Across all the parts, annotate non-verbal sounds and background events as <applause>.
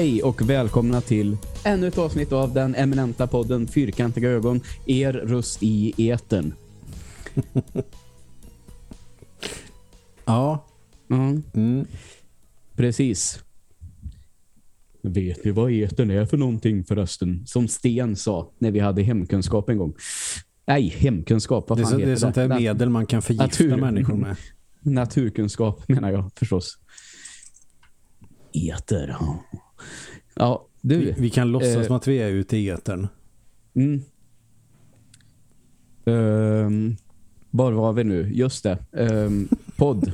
Hej och välkomna till ännu ett avsnitt av den eminenta podden Fyrkantiga ögon, er röst i etern. <laughs> Ja. Mm, Mm. precis. Vet ni vad etern är för någonting förresten? Som Sten sa när vi hade hemkunskap en gång. Nej, hemkunskap, vad Det är, fan så, det heter är sånt där medel man kan förgifta Natur. människor med. <laughs> Naturkunskap menar jag förstås. Eter, ja. Ja, Vi, du. vi kan låtsas eh, som att vi är ute i etern. Mm. Um, var var vi nu? Just det. Um, podd.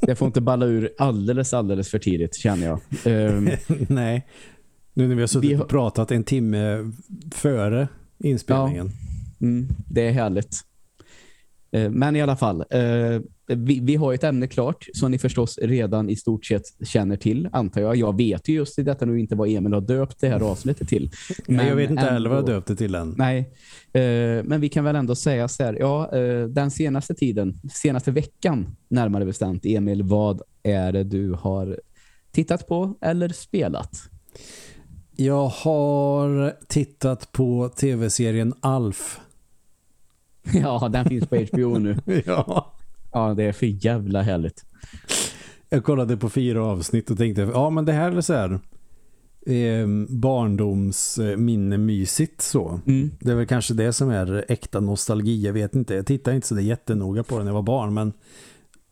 Det får inte balla ur alldeles, alldeles för tidigt, känner jag. Ehm, <laughs> Nej. Nu när vi har suttit Vi har- och pratat en timme före inspelningen. mm, det är härligt. Men i alla fall, eh, vi, vi har ett ämne klart som ni förstås redan i stort sett känner till, antar jag. Jag vet ju just i detta nu inte vad Emil har döpt det här avsnittet till. Nej, jag vet inte heller vad jag döpte till än. Nej, eh, men vi kan väl ändå säga så här. Ja, eh, den senaste tiden, senaste veckan närmare bestämt, Emil, vad är det du har tittat på eller spelat? Jag har tittat på tv-serien Alf. <laughs> Ja, den finns på HBO nu. <laughs> Ja. Ja, det är för jävla härligt. Jag kollade på fyra avsnitt och tänkte, ja men det här är så här eh, barndomsminne mysigt så. Mm. Det är väl kanske det som är äkta nostalgi, jag vet inte. Jag tittade inte så det jättenoga på den när jag var barn, men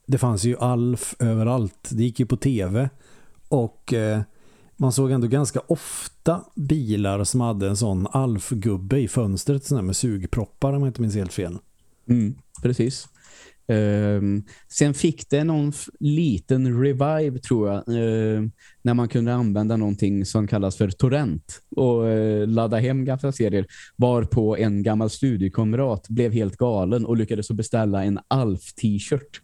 det fanns ju Alf överallt. Det gick ju på tv och eh, man såg ändå ganska ofta bilar som hade en sån Alf-gubbe i fönstret sån med sugproppar om jag inte minns helt fel. Mm, precis. Um, sen fick det någon liten revive tror jag uh, när man kunde använda någonting som kallas för torrent och uh, ladda hem gamla serier varpå en gammal studiekamrat blev helt galen och lyckades beställa en Alf-t-shirt.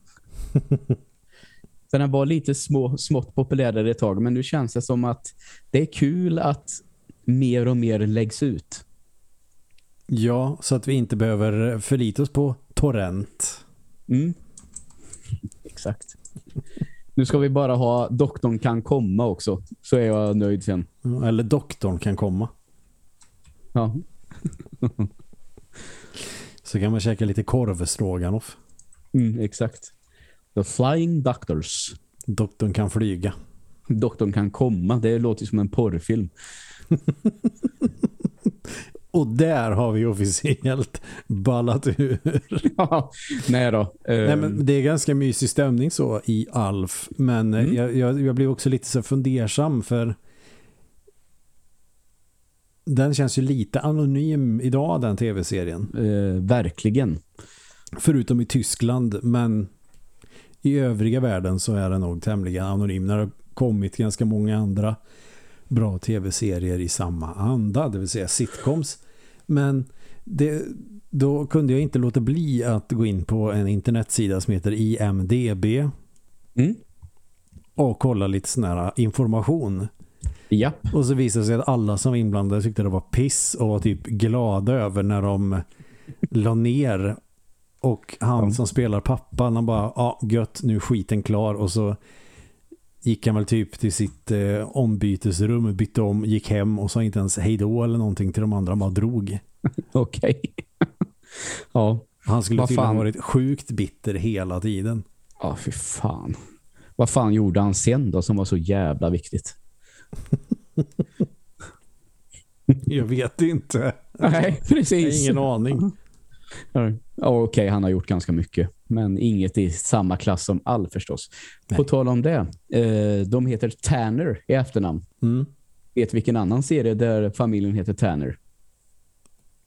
Så den var lite små, smått populärare ett tag men nu känns det som att det är kul att mer och mer läggs ut. Ja, så att vi inte behöver förlita oss på torrent. Mm. Exakt. Nu ska vi bara ha doktorn kan komma också. Så är jag nöjd sen. Eller doktorn kan komma. Ja. <laughs> Så kan man käka lite korvstroganoff. Mm, exakt. The Flying Doctors. Doktorn kan flyga. Doktorn kan komma. Det låter som en porrfilm. <laughs> Och där har vi officiellt ballat ur. <laughs> Ja, Nej då. Nej, men det är ganska mysig stämning så i Alf. Men eh, Mm. jag, jag, jag blev också lite så fundersam för den känns ju lite anonym idag den tv-serien. eh, verkligen. Förutom i Tyskland men i övriga världen så är den nog tämligen anonym. När det har kommit ganska många andra bra tv-serier i samma anda, det vill säga sitcoms. Men det, då kunde jag inte låta bli att gå in på en internetsida som heter IMDB Mm. och kolla lite sån här information. Japp. Och så visade det sig att alla som var inblandade tyckte det var piss och var typ glada över när de la ner och han Ja. som spelar pappan han bara, ja gött nu är skiten klar och så gick han väl typ till sitt eh, ombytesrum, bytte om, gick hem och sa inte ens hejdå eller någonting till de andra, han bara drog. <laughs> Okej. <laughs> ja. Han skulle tydligen ha varit sjukt bitter hela tiden. Ja, fy fan. Vad fan gjorde han sen då som var så jävla viktigt? <laughs> Jag vet inte. Nej, Jag precis. har ingen aning. Ja, Okej, han har gjort ganska mycket. Men inget i samma klass som all förstås. Nej. På tal om det. Eh, de heter Tanner i efternamn. Mm. Vet vilken annan serie där familjen heter Tanner?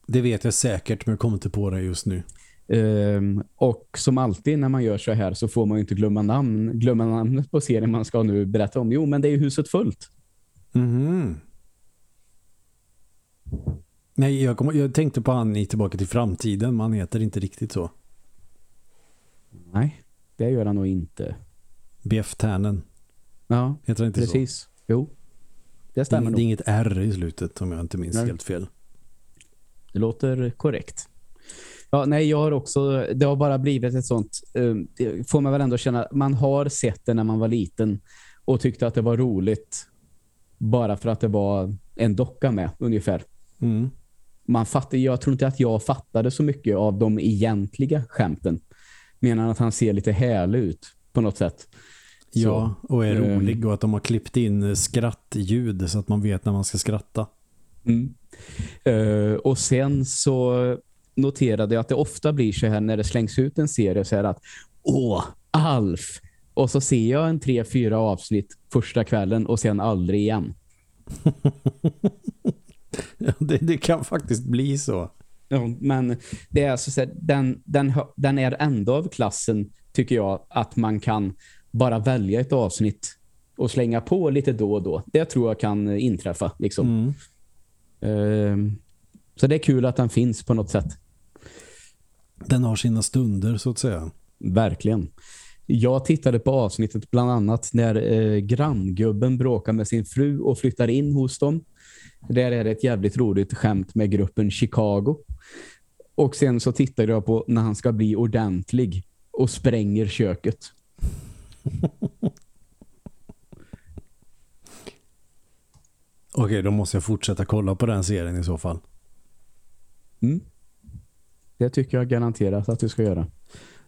Det vet jag säkert men jag kommer inte på det just nu. Ehm, och som alltid när man gör så här så får man ju inte glömma, namn, glömma namnet på serien man ska nu berätta om. Jo, men det är ju huset fullt. Mhm. Nej, jag, kom, jag tänkte på han i Tillbaka till framtiden. Man heter inte riktigt så. Nej, det gör han nog inte. BF Tannen. Ja, Heter han inte precis. Jo, det så? stämmer Det, nog. det är inget R i slutet om jag inte minns Nej. helt fel. Det låter korrekt. Ja, nej, jag har också, det har bara blivit ett sånt, eh, det får man väl ändå känna, man har sett det när man var liten och tyckte att det var roligt bara för att det var en docka med ungefär. Mm. Man fattar, jag tror inte att jag fattade så mycket av de egentliga skämten. Menar att han ser lite härlig ut på något sätt. Ja, och är eh, rolig och att de har klippt in skrattljud så att man vet när man ska skratta. Mm. Eh, och sen så noterade jag att det ofta blir så här när det slängs ut en serie så här att åh, Alf! Och så ser jag en tre, fyra avsnitt första kvällen och sen aldrig igen. <laughs> Det, det kan faktiskt bli så. Ja, men det är alltså så här, den, den, den är ändå av klassen tycker jag att man kan bara välja ett avsnitt och slänga på lite då och då. Det tror jag kan inträffa. Liksom. Mm. Ehm, så det är kul att den finns på något sätt. Den har sina stunder så att säga. Verkligen. Jag tittade på avsnittet bland annat när eh, granngubben bråkar med sin fru och flyttar in hos dem. Där är det ett jävligt roligt skämt med gruppen Chicago. Och sen så tittade jag på när han ska bli ordentlig och spränger köket. <laughs> Okej, då måste jag fortsätta kolla på den serien i så fall. Mm. Det tycker jag garanterat att du ska göra.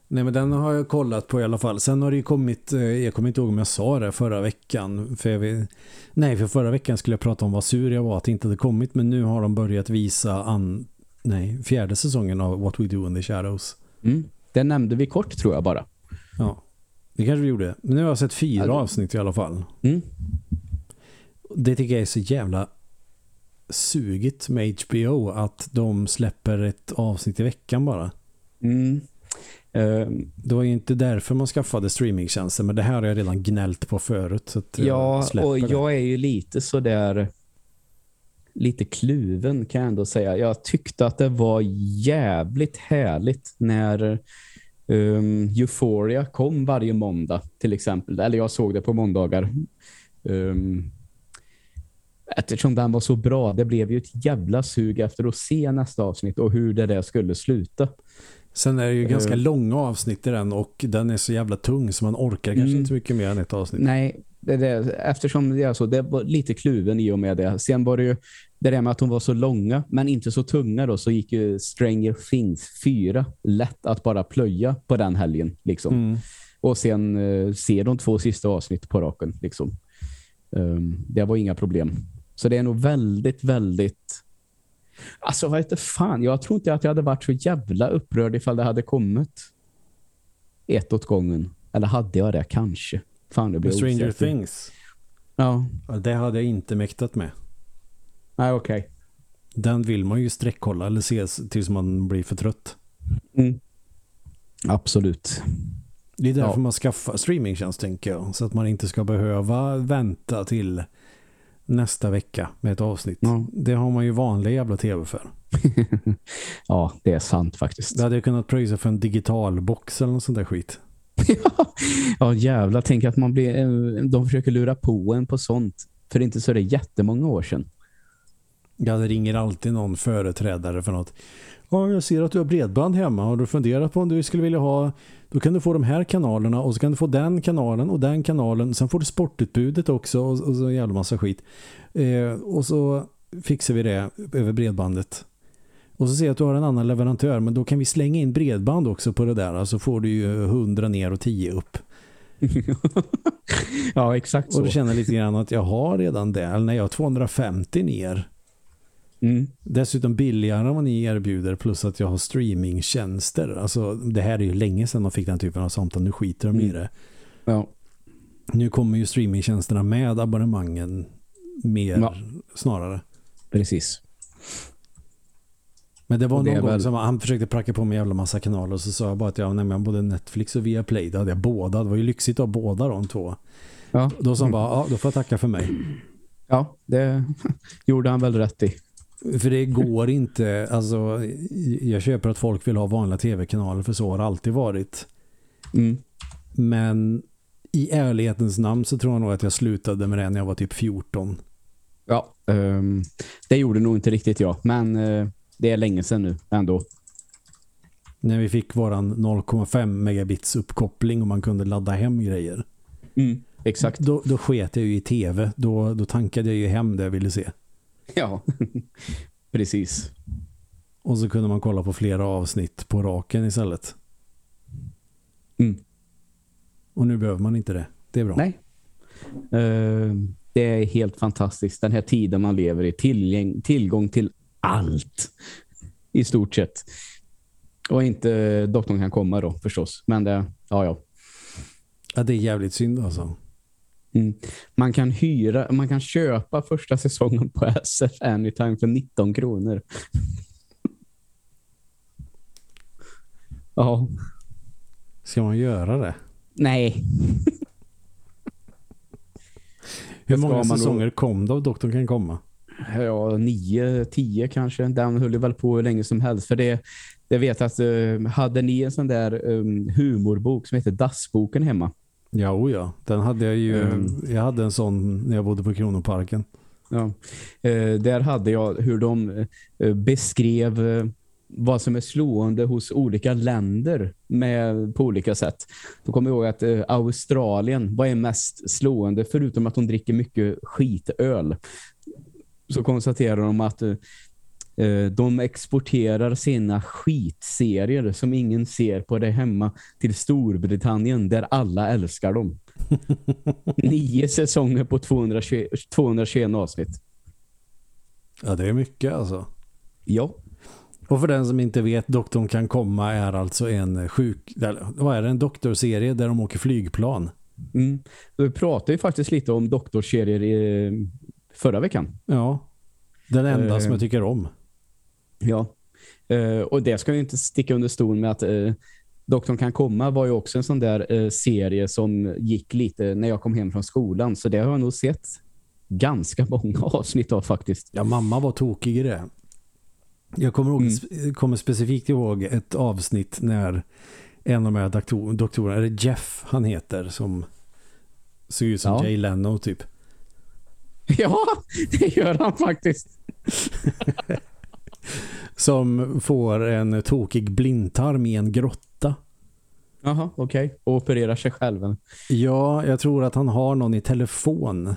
Nej men den har jag kollat på i alla fall. Sen har det ju kommit, eh, jag kommer inte ihåg om jag sa det förra veckan. För jag nej, för förra veckan skulle jag prata om vad sur jag var att det inte hade kommit. Men nu har de börjat visa an, nej, fjärde säsongen av What We Do in the Shadows. Mm. Det nämnde vi kort tror jag bara. Ja, det kanske vi gjorde. Men nu har jag sett fyra det- avsnitt i alla fall. Mm. Det tycker jag är så jävla sugigt med HBO att de släpper ett avsnitt i veckan bara. Mm. Ehm, Det var ju inte därför man skaffade streamingtjänster men det här har jag redan gnällt på förut. Så jag Ja, släpper och jag är ju lite så där lite kluven kan jag ändå säga. Jag tyckte att det var jävligt härligt när um, Euphoria kom varje måndag till exempel. Eller jag såg det på måndagar. Um, eftersom den var så bra, det blev ju ett jävla sug efter att se nästa avsnitt och hur det där skulle sluta. Sen är det ju ganska Eh. långa avsnitt i den och den är så jävla tung så man orkar kanske Mm. inte så mycket mer än ett avsnitt. Nej, det, det, eftersom det, är så, det var lite kluven i och med det. Sen var det ju det där med att de var så långa men inte så tunga då så gick ju Stranger Things 4 lätt att bara plöja på den helgen liksom. Mm. Och sen eh, se de två sista avsnitt på raken liksom. Ehm, det var inga problem. Så det är nog väldigt, väldigt Alltså vad heter fan, jag tror inte att jag hade varit så jävla upprörd ifall det hade kommit ett åt gången. Eller hade jag det kanske? Fan, det Med Stranger osäker. Things. Ja, Det hade jag inte mäktat med. nej okej. Den vill man ju sträckkolla eller se tills man blir för trött. Mm. Absolut. Det är därför Ja. man skaffar streamingtjänst tänker jag. Så att man inte ska behöva vänta till nästa vecka med ett avsnitt. Ja. Det har man ju vanliga jävla tv för. <laughs> ja, det är sant faktiskt. Det hade jag kunnat pröjsa för en digital box eller något sånt där skit. <laughs> ja, jävla tänk att man blir, eh, de försöker lura på en på sånt. För inte så är det jättemånga år sedan. Ja, det ringer alltid någon företrädare för något. Ja, jag ser att du har bredband hemma. Har du funderat på om du skulle vilja ha... Då kan du få de här kanalerna och så kan du få den kanalen och den kanalen. Sen får du sportutbudet också och, och så en jävla massa skit. Eh, och så fixar vi det över bredbandet. Och så ser jag att du har en annan leverantör men då kan vi slänga in bredband också på det där. Så får du ju 100 ner och 10 upp. <laughs> ja, exakt Och så. då känner jag lite grann att jag har redan det. Eller när jag har 250 ner. Mm. Dessutom billigare än vad ni erbjuder plus att jag har streamingtjänster. Alltså det här är ju länge sedan man fick den typen av samtal. Nu skiter de i Mm. det. Ja. Nu kommer ju streamingtjänsterna med abonnemangen mer Ja. snarare. Precis. Men det var det någon är gång väl- som han försökte pracka på mig en jävla massa kanaler och så sa jag bara att jag har både Netflix och Viaplay. Det hade jag båda. Det var ju lyxigt att ha båda de två. Ja, Då sa han bara, ja då får jag tacka för mig. ja det <laughs> gjorde han väl rätt i. För det går inte, alltså jag köper att folk vill ha vanliga tv-kanaler för så har det alltid varit. Mm. Men i ärlighetens namn så tror jag nog att jag slutade med det när jag var typ 14. Ja, ehm, det gjorde nog inte riktigt jag. Men eh, det är länge sedan nu ändå. När vi fick våran 0,5 megabits uppkoppling och man kunde ladda hem grejer. Mm. exakt. Då, då sket jag ju i tv. Då, då tankade jag ju hem det jag ville se. Ja, <laughs> precis. Och så kunde man kolla på flera avsnitt på raken istället. Mm. Och nu behöver man inte det. Det är bra. Nej. Eh, det är helt fantastiskt. Den här tiden man lever i. Tillgång till allt. I stort sett. Och inte doktorn kan komma då förstås. Men det, ja ja. Ja, det är jävligt synd alltså. Mm. Man kan hyra, man kan köpa första säsongen på SF Anytime för 19 kronor. ja. Ska man göra det? Nej. Hur många säsonger kom det av Doktorn kan komma? Ja, nio, tio kanske. Den höll väl på hur länge som helst. För det, det vet jag att eh, hade ni en sån där um, humorbok som heter Dassboken hemma? Ja, oh ja. Den hade jag ju. Mm. Jag hade en sån när jag bodde på Kronoparken. Ja. Eh, där hade jag hur de eh, beskrev eh, vad som är slående hos olika länder med, på olika sätt. Då kommer jag ihåg att eh, Australien, vad är mest slående förutom att de dricker mycket skitöl? Så konstaterar de att eh, de exporterar sina skitserier som ingen ser på det hemma till Storbritannien där alla älskar dem. <laughs> Nio säsonger på 220, 221 avsnitt. Ja, det är mycket alltså. Ja. Och för den som inte vet, Doktorn kan komma är alltså en sjuk... Vad är det? En doktorserie där de åker flygplan. Mm. Vi pratade ju faktiskt lite om doktorserier i, förra veckan. Ja. Den enda Eh. som jag tycker om. Ja. Eh, och det ska ju inte sticka under stol med att eh, Doktorn kan komma var ju också en sån där eh, serie som gick lite när jag kom hem från skolan. Så det har jag nog sett ganska många <laughs> avsnitt av faktiskt. Ja, mamma var tokig i det. Jag kommer, ihåg, Mm. kommer specifikt ihåg ett avsnitt när en av de här doktor, doktorerna, är det Jeff han heter, som ser ut som Ja. Jay Leno typ. <laughs> Ja, det gör han faktiskt. <laughs> Som får en tokig blindtarm i en grotta. Jaha, okej. Och opererar sig själv. Ja, jag tror att han har någon i telefon.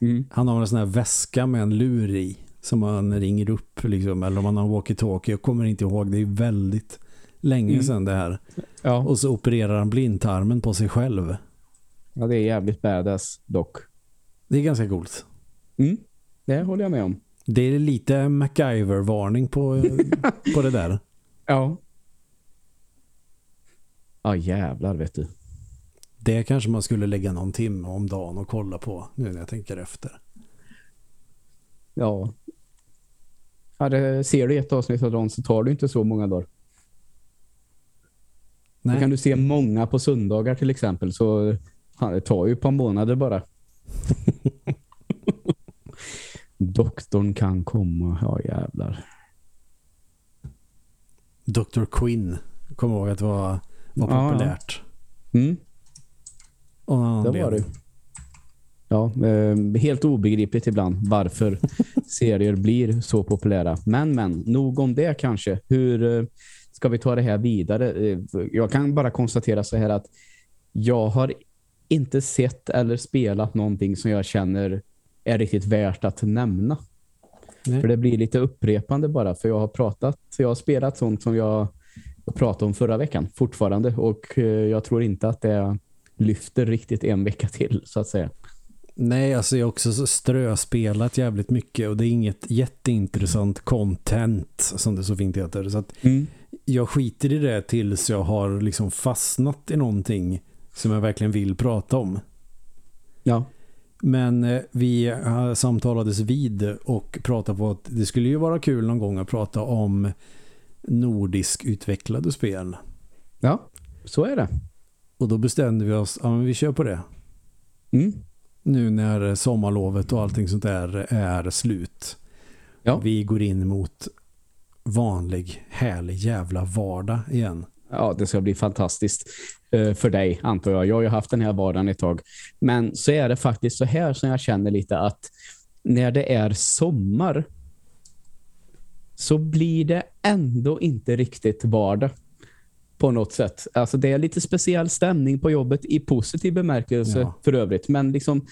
Mm. Han har en sån här väska med en lur i som han ringer upp liksom, eller om han har walkie-talkie. Jag kommer inte ihåg, det är väldigt länge Mm. sedan det här. Ja. Och så opererar han blindtarmen på sig själv. ja, det är jävligt badass dock. Det är ganska coolt. Mm. Det håller jag med om. Det är lite MacGyver-varning på, på det där. <laughs> Ja. Ja, jävlar vet du. Det kanske man skulle lägga någon timme om dagen och kolla på nu när jag tänker efter. Ja. ja det, ser du ett avsnitt av dagen så tar du inte så många dagar. Då Nej, kan du se många på söndagar till exempel så det tar ju ett par månader bara. <laughs> Doktorn kan komma. Ja, jävlar. Dr. Quinn kommer ihåg att det var, var Ja. populärt. Mm, Av någon det var det. Ja, helt obegripligt ibland varför <laughs> serier blir så populära. Men, men, nog om det kanske. Hur eh, ska vi ta det här vidare? Eh, jag kan bara konstatera så här att jag har inte sett eller spelat någonting som jag känner är riktigt värt att nämna. Nej. För det blir lite upprepande bara. För jag har pratat, jag har spelat sånt som jag pratade om förra veckan fortfarande. Och eh, jag tror inte att det lyfter riktigt en vecka till så att säga. Nej, alltså jag har också så ströspelat jävligt mycket och det är inget jätteintressant content som det så fint heter. Så att jag skiter i det tills jag har liksom fastnat i någonting som jag verkligen vill prata om. Ja. Men eh, vi eh, samtalades vid och pratade på att det skulle ju vara kul någon gång att prata om nordisk utvecklade spel. Ja, så är det. Och då bestämde vi oss, ja men vi kör på det. Mm. Nu när sommarlovet och allting sånt där är slut. Ja. Vi går in mot vanlig, härlig jävla vardag igen. Ja, det ska bli fantastiskt eh, för dig, antar jag. Jag har ju haft den här vardagen ett tag. Men så är det faktiskt så här som jag känner lite att när det är sommar så blir det ändå inte riktigt vardag på något sätt. Alltså det är lite speciell stämning på jobbet i positiv bemärkelse Ja. för övrigt. Men liksom,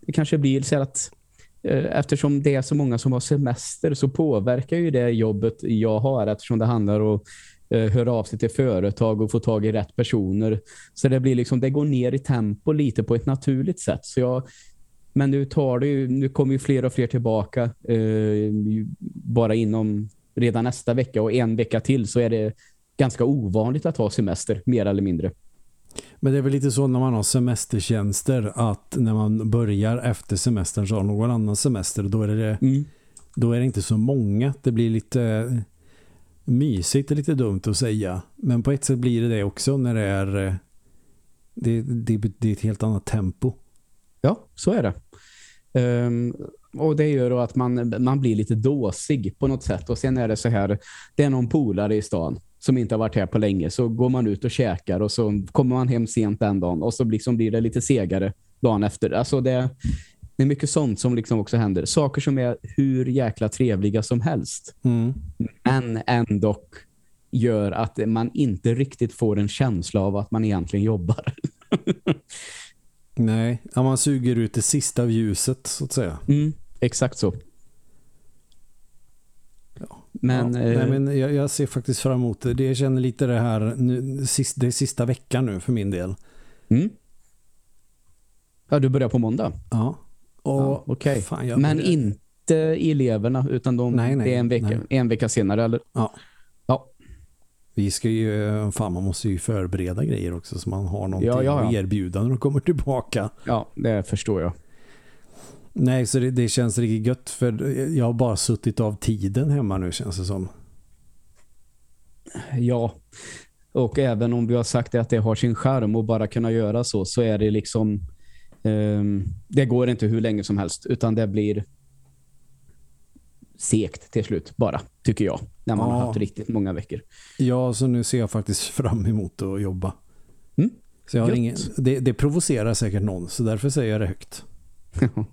det kanske blir så att eh, eftersom det är så många som har semester så påverkar ju det jobbet jag har eftersom det handlar om höra av sig till företag och få tag i rätt personer. Så det blir liksom, det går ner i tempo lite på ett naturligt sätt. Så jag, men nu tar det ju, nu kommer ju fler och fler tillbaka eh, bara inom redan nästa vecka och en vecka till så är det ganska ovanligt att ha semester, mer eller mindre. Men det är väl lite så när man har semestertjänster att när man börjar efter semestern så har någon annan semester då är det, Mm. då är det inte så många. Det blir lite mysigt, är lite dumt att säga. Men på ett sätt blir det det också när det är eh, det, det, det är ett helt annat tempo. Ja, så är det. Um, och det gör då att man, man blir lite dåsig på något sätt. Och sen är det så här, det är någon polare i stan som inte har varit här på länge. Så går man ut och käkar och så kommer man hem sent den dagen. Och så liksom blir det lite segare dagen efter. Alltså det, det är mycket sånt som liksom också händer. Saker som är hur jäkla trevliga som helst. Mm. Men ändå gör att man inte riktigt får en känsla av att man egentligen jobbar. Nej, ja, man suger ut det sista av ljuset så att säga. Mm, exakt så. Men, ja, eh, nej, men jag, jag ser faktiskt fram emot det. det. Jag känner lite det här, nu, sist, det är sista veckan nu för min del. mm. Ja, du börjar på måndag. Ja. Och, okej. fan, Men börjar- inte eleverna, utan de, Nej, nej, det är en vecka, nej. en vecka senare. Eller? Ja. Ja. Vi ska ju, fan man måste ju förbereda grejer också så man har någonting Ja, ja, ja. att erbjuda när de kommer tillbaka. ja, det förstår jag. Nej, så det, det känns riktigt gött för jag har bara suttit av tiden hemma nu känns det som. Ja, och även om vi har sagt att det har sin charm och bara kunna göra så, så är det liksom det går inte hur länge som helst, utan det blir sekt till slut bara, tycker jag. När man har Ja. haft riktigt många veckor. Ja, så nu ser jag faktiskt <laughs> fram emot att jobba. Mm. Så jag har Gött. ingen, det, det provocerar säkert någon, så därför säger jag det högt. <laughs>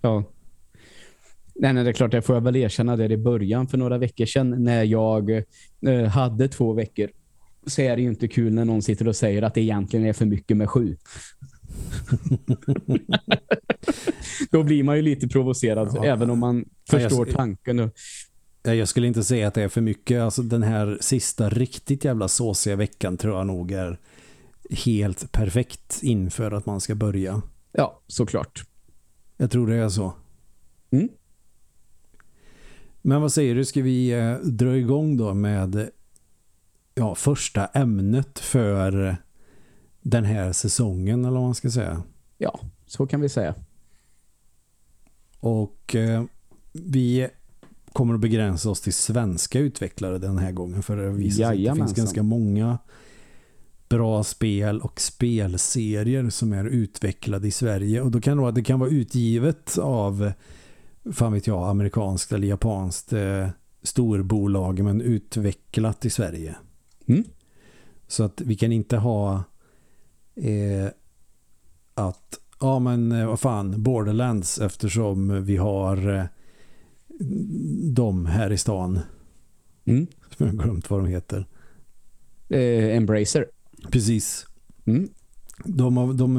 ja. Nej, nej, det är klart, det får jag väl erkänna det i början för några veckor sedan när jag eh, hade två veckor. Så är det ju inte kul när någon sitter och säger att det egentligen är för mycket med sju. <laughs> Då blir man ju lite provocerad, Ja. även om man Ja, jag- förstår tanken. Jag skulle inte säga att det är för mycket. Alltså den här sista riktigt jävla såsiga veckan tror jag nog är helt perfekt inför att man ska börja. ja, såklart. Jag tror det är så. Mm. Men vad säger du, ska vi eh, dra igång då med ja, första ämnet för den här säsongen eller vad man ska säga. Ja, så kan vi säga. Och eh, vi kommer att begränsa oss till svenska utvecklare den här gången för det visar sig att det finns ganska många bra spel och spelserier som är utvecklade i Sverige och då kan det vara, det kan vara utgivet av fan vet jag, amerikanskt eller japanskt eh, storbolag men utvecklat i Sverige. Mm. Så att vi kan inte ha eh, att ja men eh, vad fan Borderlands eftersom vi har eh, de här i stan Mm. som jag har glömt vad de heter. Eh, Embracer. Precis. Mm. De, har- de,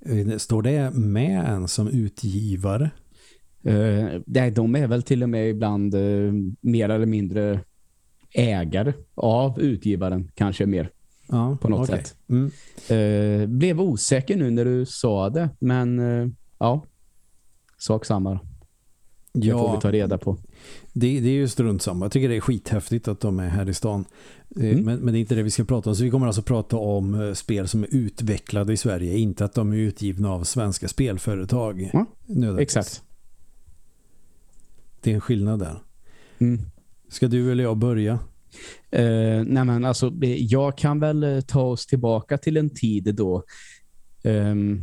eh, står det med en som utgivare? Eh, nej, de är väl till och med ibland eh, mer eller mindre ägare av utgivaren, kanske mer Ja, på något okej. sätt. Mm. Eh, blev osäker nu när du sa det, men eh, ja, sak samma. Det får Ja, vi ta reda på. det, det är ju strunt samma. Jag tycker det är skithäftigt att de är här i stan. Eh, Mm. Men, men det är inte det vi ska prata om. Så vi kommer alltså prata om spel som är utvecklade i Sverige. Inte att de är utgivna av svenska spelföretag. Nödvändigtvis. Exakt. Det är en skillnad där. Mm. Ska du eller jag börja? Eh, nej men alltså, jag kan väl eh, ta oss tillbaka till en tid då ehm,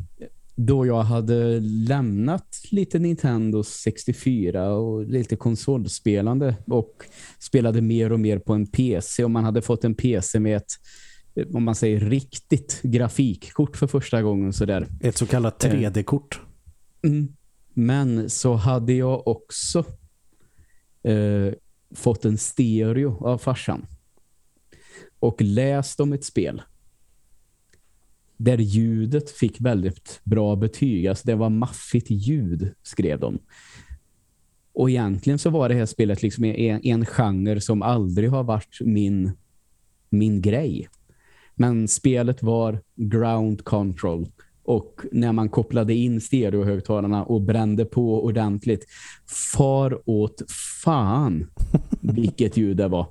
då jag hade lämnat lite Nintendo 64 och lite konsolspelande och spelade mer och mer på en PC och man hade fått en PC med ett eh, om man säger riktigt grafikkort för första gången sådär. Ett så kallat 3D-kort. Mm. Men så hade jag också eh, fått en stereo av farsan. och läst om ett spel där ljudet fick väldigt bra betyg. Alltså det var maffigt ljud, skrev de. Och egentligen så var det här spelet liksom en, en genre som aldrig har varit min, min grej. Men spelet var ground control. Och när man kopplade in stereohögtalarna och brände på ordentligt. Far åt fan <laughs> vilket ljud det var.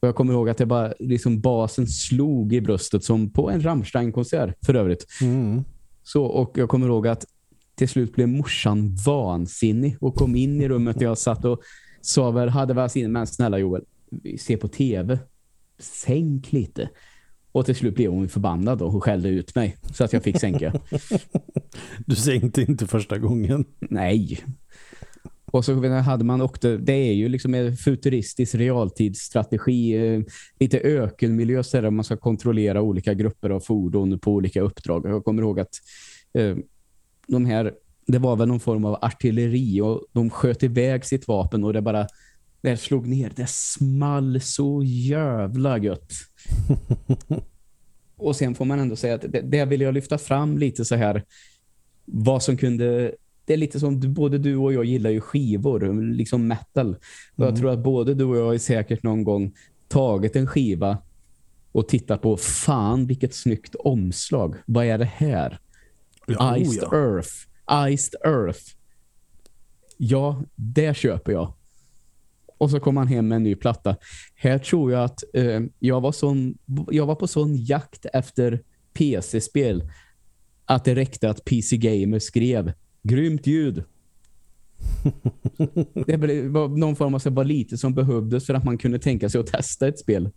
Och jag kommer ihåg att det bara liksom basen slog i bröstet som på en Rammstein-konsert för övrigt. Mm. Så, och jag kommer ihåg att till slut blev morsan vansinnig och kom in i rummet där jag satt och sa väl, hade väl sin, men snälla Joel, se på tv. Sänk lite. Och till slut blev hon förbannad och skällde ut mig så att jag fick sänka. <laughs> Du sänkte inte första gången. Nej. Och så hade man också, det är ju liksom en futuristisk realtidsstrategi, eh, lite ökenmiljö så där man ska kontrollera olika grupper av fordon på olika uppdrag. Jag kommer ihåg att eh, de här, det var väl någon form av artilleri och de sköt iväg sitt vapen och det bara det slog ner. Det small så jävla gött. <laughs> och sen får man ändå säga att det, det vill jag lyfta fram lite så här vad som kunde det är lite som både du och jag gillar ju skivor, liksom metal. Och jag Mm. tror att både du och jag är säkert någon gång tagit en skiva och tittat på fan vilket snyggt omslag. Vad är det här? Ja, oh Iced ja. Earth. Iced Earth. Ja, det köper jag. Och så kom han hem med en ny platta. Här tror jag att eh, jag, var sån, jag var på sån jakt efter PC-spel att det räckte att PC Gamer skrev grymt ljud. <laughs> det var någon form av bara lite som behövdes för att man kunde tänka sig att testa ett spel.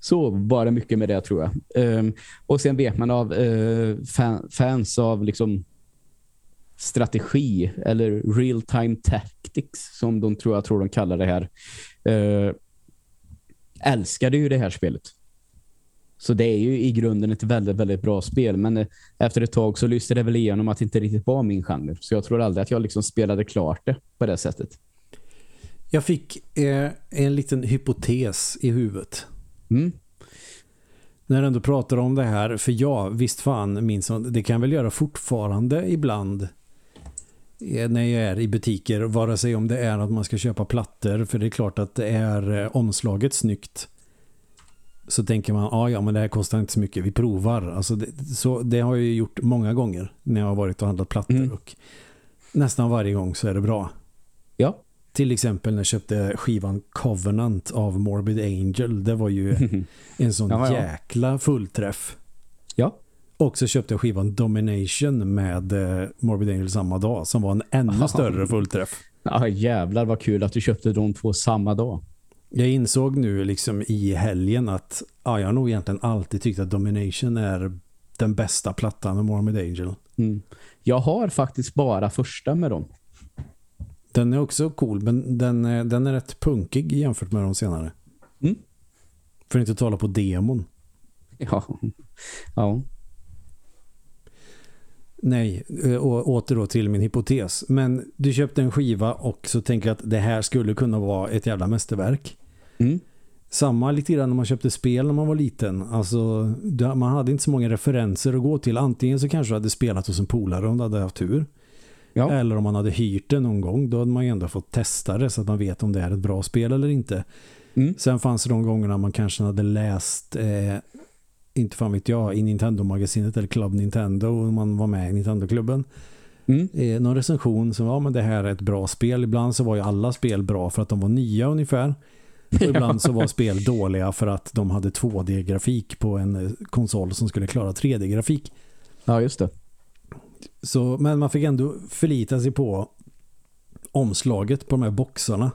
Så var det mycket med det tror jag. Ehm, och sen vet man av eh, fan, fans av liksom strategi eller real-time tactics som de tror jag tror de kallar det här. Eh, älskade ju det här spelet. Så det är ju i grunden ett väldigt, väldigt bra spel. Men eh, efter ett tag så lyste det väl igenom att det inte riktigt var min genre. Så jag tror aldrig att jag liksom spelade klart det på det sättet. Jag fick eh, en liten hypotes i huvudet. Mm. När du ändå pratar om det här. För jag, visst fan minns det kan väl göra fortfarande ibland när jag är i butiker. Vare sig om det är att man ska köpa plattor. För det är klart att det är eh, omslaget snyggt. Så tänker man, ah, ja men det här kostar inte så mycket, vi provar. Alltså det, så, det har jag ju gjort många gånger när jag har varit och handlat plattor. Mm. Och nästan varje gång så är det bra. Ja. Till exempel när jag köpte skivan Covenant av Morbid Angel. Det var ju <laughs> en sån Ja, ja. jäkla fullträff. ja. Och så köpte jag skivan Domination med eh, Morbid Angel samma dag som var en ännu större fullträff. Ja, jävlar vad kul att du köpte de två samma dag. Jag insåg nu liksom i helgen att ja, jag har nog egentligen alltid tyckt att Domination är den bästa plattan med Morbid Angel. Mm. Jag har faktiskt bara första med dem. Den är också cool men den är, den är rätt punkig jämfört med de senare. Mm. För att inte tala på demon. Ja. ja. Nej, eh, och åter då till min hypotes. Men du köpte en skiva och så tänker jag att det här skulle kunna vara ett jävla mästerverk. Mm. Samma lite grann när man köpte spel när man var liten. Alltså, man hade inte så många referenser att gå till. Antingen så kanske du hade spelat hos en polare om du hade haft tur. Ja. Eller om man hade hyrt det någon gång. Då hade man ju ändå fått testa det så att man vet om det är ett bra spel eller inte. Mm. Sen fanns det de gångerna man kanske hade läst eh, inte fan vet jag, i Nintendo-magasinet eller Club Nintendo och man var med i Nintendo-klubben. Mm. Eh, någon recension som ja men det här är ett bra spel. Ibland så var ju alla spel bra för att de var nya ungefär. Och <laughs> ibland så var spel dåliga för att de hade 2D-grafik på en eh, konsol som skulle klara 3D-grafik. ja, just det. Så, men man fick ändå förlita sig på omslaget på de här boxarna.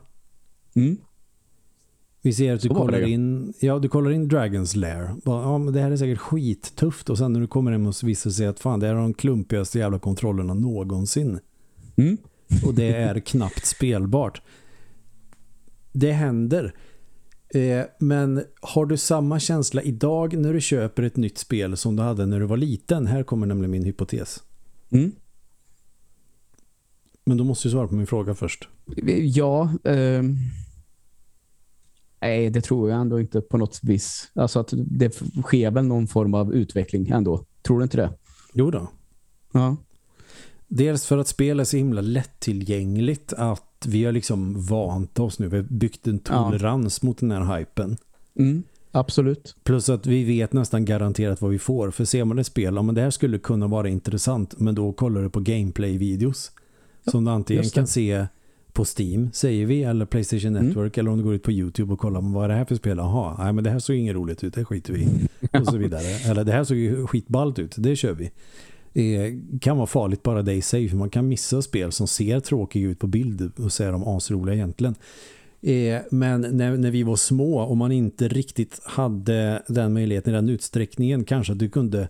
Mm. Vi ser att du kollar in ja, du kollar in Dragon's Lair. Bara, Ja, men det här är säkert skittufft och sen när du kommer hem och visar sig att fan, det är de klumpigaste jävla kontrollerna någonsin. Mm. Och det är <laughs> knappt spelbart. Det händer. Eh, men har du samma känsla idag när du köper ett nytt spel som du hade när du var liten? Här kommer nämligen min hypotes. Mm. Men då måste du svara på min fråga först. Ja, ehm, Nej, det tror jag ändå inte på något vis. Alltså att det sker väl någon form av utveckling ändå. Tror du inte det? Jo då. Ja. Dels för att spel är så himla lättillgängligt att vi har liksom vant oss nu. Vi har byggt en tolerans ja. mot den här hypen. Mm, absolut. Plus att vi vet nästan garanterat vad vi får. För ser man ett spel, ja men det här skulle kunna vara intressant. Men då kollar du på gameplay-videos. Ja, som du antingen kan se på Steam, säger vi, eller Playstation mm. Network, mm. eller om du går ut på Youtube och kollar vad är det här för spel? Jaha, nej men det här såg inget roligt ut, det skiter vi <laughs> Och så vidare. Eller det här såg ju skitballt ut, det kör vi. Det kan vara farligt bara det i sig, för man kan missa spel som ser tråkiga ut på bild och säga de asroliga egentligen. Eh, men när, när vi var små och man inte riktigt hade den möjligheten i den utsträckningen, kanske att du kunde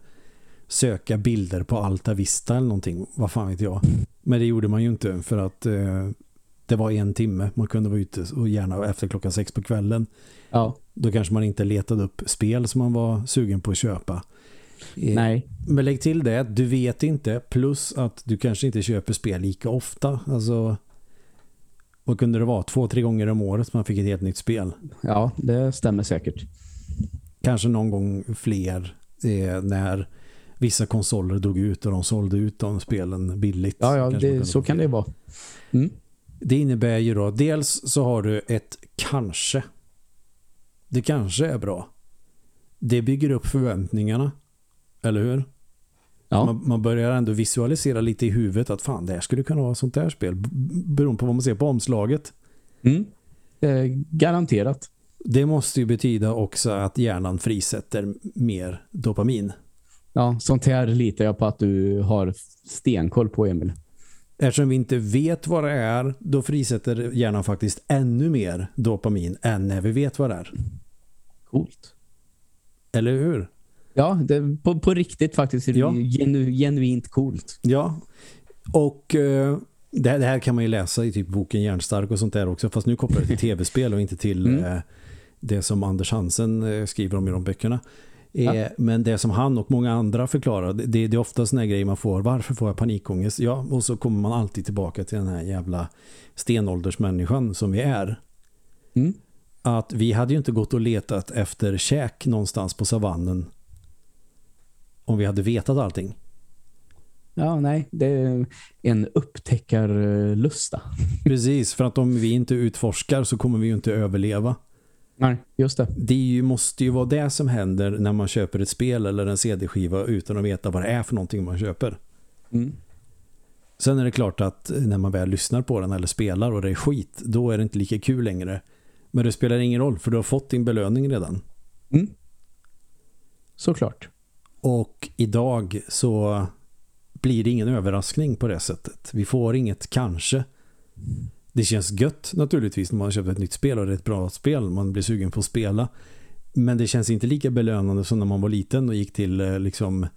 söka bilder på Alta Vista eller någonting, vad fan vet jag. Men det gjorde man ju inte för att eh, det var en timme. Man kunde vara ute och gärna efter klockan sex på kvällen. Ja. Då kanske man inte letade upp spel som man var sugen på att köpa. Eh, Nej. Men lägg till det, du vet inte. Plus att du kanske inte köper spel lika ofta. Alltså, vad kunde det vara? Två, tre gånger om året man fick ett helt nytt spel. Ja, det stämmer säkert. Kanske någon gång fler eh, när vissa konsoler dog ut och de sålde ut de spelen billigt. Ja, ja det, så kan det vara. Mm. Det innebär ju då, dels så har du ett kanske. Det kanske är bra. Det bygger upp förväntningarna. Eller hur? Ja. Man, man, börjar ändå visualisera lite i huvudet att fan, det här skulle kunna vara sånt där spel. Beroende på vad man ser på omslaget. Mm. Eh, garanterat. Det måste ju betyda också att hjärnan frisätter mer dopamin. Ja, sånt här litar jag på att du har stenkoll på, Emil. Eftersom vi inte vet vad det är, då frisätter hjärnan faktiskt ännu mer dopamin än när vi vet vad det är. Coolt. Eller hur? Ja, det, på, på riktigt faktiskt är det ja. genu, genuint coolt. Ja, och uh, det, det, här kan man ju läsa i typ boken Hjärnstark och sånt där också, fast nu kopplar det till <laughs> tv-spel och inte till mm. uh, det som Anders Hansen uh, skriver om i de böckerna. Ja. Eh, men det som han och många andra förklarar, det, det är ofta såna grejer man får. Varför får jag panikångest? Ja, och så kommer man alltid tillbaka till den här jävla stenåldersmänniskan som vi är. Mm. Att vi hade ju inte gått och letat efter käk någonstans på savannen om vi hade vetat allting. Ja, nej. Det är en upptäckarlusta. Precis, för att om vi inte utforskar så kommer vi ju inte överleva. Nej, just det. Det måste ju vara det som händer när man köper ett spel eller en CD-skiva utan att veta vad det är för någonting man köper. Mm. Sen är det klart att när man väl lyssnar på den eller spelar och det är skit, då är det inte lika kul längre. Men det spelar ingen roll för du har fått din belöning redan. Mm. Såklart. Och idag så blir det ingen överraskning på det sättet. Vi får inget kanske. Det känns gött naturligtvis när man köpt ett nytt spel och det är ett bra spel. Man blir sugen på att spela. Men det känns inte lika belönande som när man var liten och gick till eh, liksom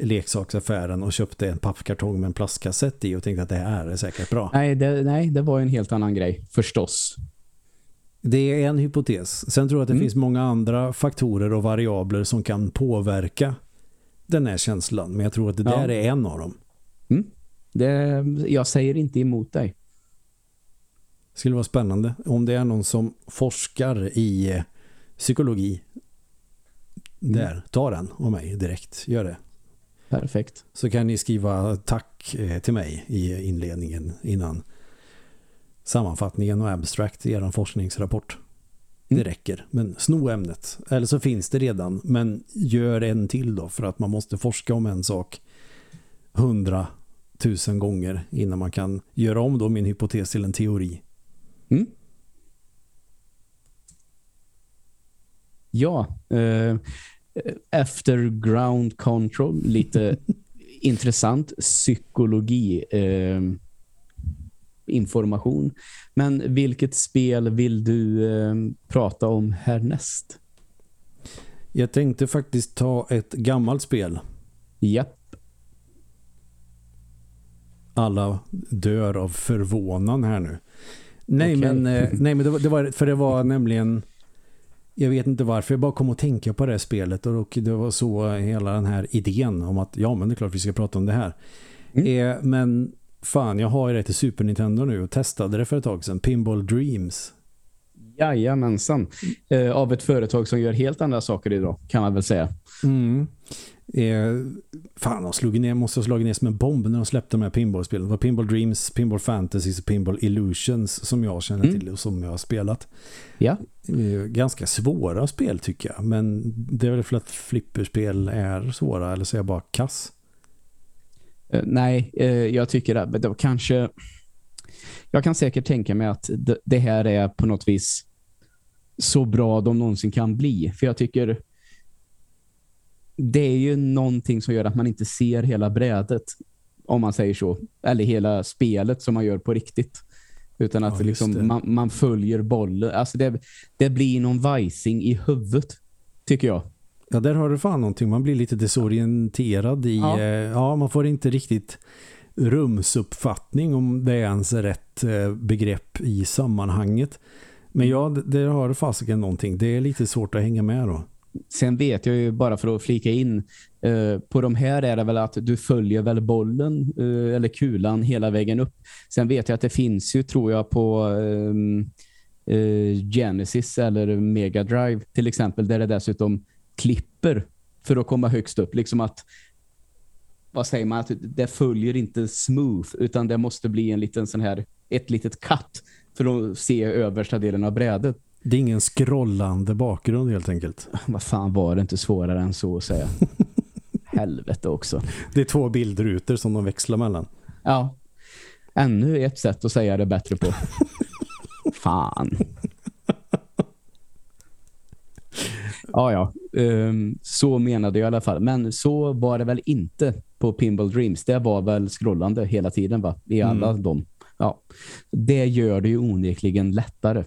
leksaksaffären och köpte en pappkartong med en plastkassett i och tänkte att det här är säkert bra. Nej det, nej, det var en helt annan grej, förstås. Det är en hypotes. Sen tror jag att det mm. finns många andra faktorer och variabler som kan påverka den här känslan. Men jag tror att det ja. där är en av dem. Mm. Det, jag säger inte emot dig. Det skulle vara spännande om det är någon som forskar i eh, psykologi. Mm. Där, ta den av mig direkt. Gör det. Perfekt. Så kan ni skriva tack eh, till mig i inledningen innan sammanfattningen och abstract i er forskningsrapport. Mm. Det räcker. Men sno ämnet. Eller så finns det redan. Men gör en till då. För att man måste forska om en sak hundra tusen gånger innan man kan göra om då min hypotes till en teori. Mm. Ja, eh, efter ground control, lite <laughs> intressant psykologi eh, information. Men vilket spel vill du eh, prata om härnäst? Jag tänkte faktiskt ta ett gammalt spel. Japp. Alla dör av förvånan här nu. Nej, okay. men, eh, <laughs> nej, men det var, det var, för det var nämligen jag vet inte varför, jag bara kom att tänka på det här spelet och det var så hela den här idén om att ja men det är klart vi ska prata om det här. Mm. Eh, men fan, jag har ju det till Super Nintendo nu och testade det för ett tag sedan. Pinball Dreams. Jajamensan. Eh, av ett företag som gör helt andra saker idag, kan man väl säga. Mm. Eh, fan, de slog ner, måste ha slagit ner som en bomb när de släppte de här pinballspelen. Det var Pinball Dreams, Pinball Fantasies och Pinball Illusions som jag känner Mm. till och som jag har spelat. Ja, Eh, ganska svåra spel tycker jag. Men det är väl för att flipperspel är svåra eller så är jag bara kass. Eh, nej, eh, jag tycker att det var kanske... Jag kan säkert tänka mig att det, det här är på något vis så bra de någonsin kan bli. För jag tycker det är ju någonting som gör att man inte ser hela brädet om man säger så. Eller hela spelet som man gör på riktigt. Utan att Ja, liksom man, man följer bollen. Alltså det, det blir någon vajsing i huvudet, tycker jag. Ja, där har du fan någonting. Man blir lite desorienterad i... Ja. Ja, ja man får inte riktigt rumsuppfattning om det är ens rätt eh, begrepp i sammanhanget. Men ja, det- där har du fasiken någonting. Det är lite svårt att hänga med då. Sen vet jag ju bara för att flika in eh, på de här är det väl att du följer väl bollen eh, eller kulan hela vägen upp. Sen vet jag att det finns ju tror jag på ehm, eh, Genesis eller Mega Drive till exempel där det dessutom klipper för att komma högst upp. Liksom att vad säger man? Att det följer inte smooth utan det måste bli en liten sån här ett litet cut för att se översta delen av brädet. Det är ingen scrollande bakgrund helt enkelt. <laughs> Vad fan var det inte svårare än så att säga? <laughs> Helvete också. Det är två bildrutor som de växlar mellan. Ja. Ännu ett sätt att säga det bättre på. <laughs> fan. Ja, ja. Ehm, så menade jag i alla fall. Men så var det väl inte på Pinball Dreams. Det var väl scrollande hela tiden va? I alla Mm. dem. Ja. Det gör det ju onekligen lättare.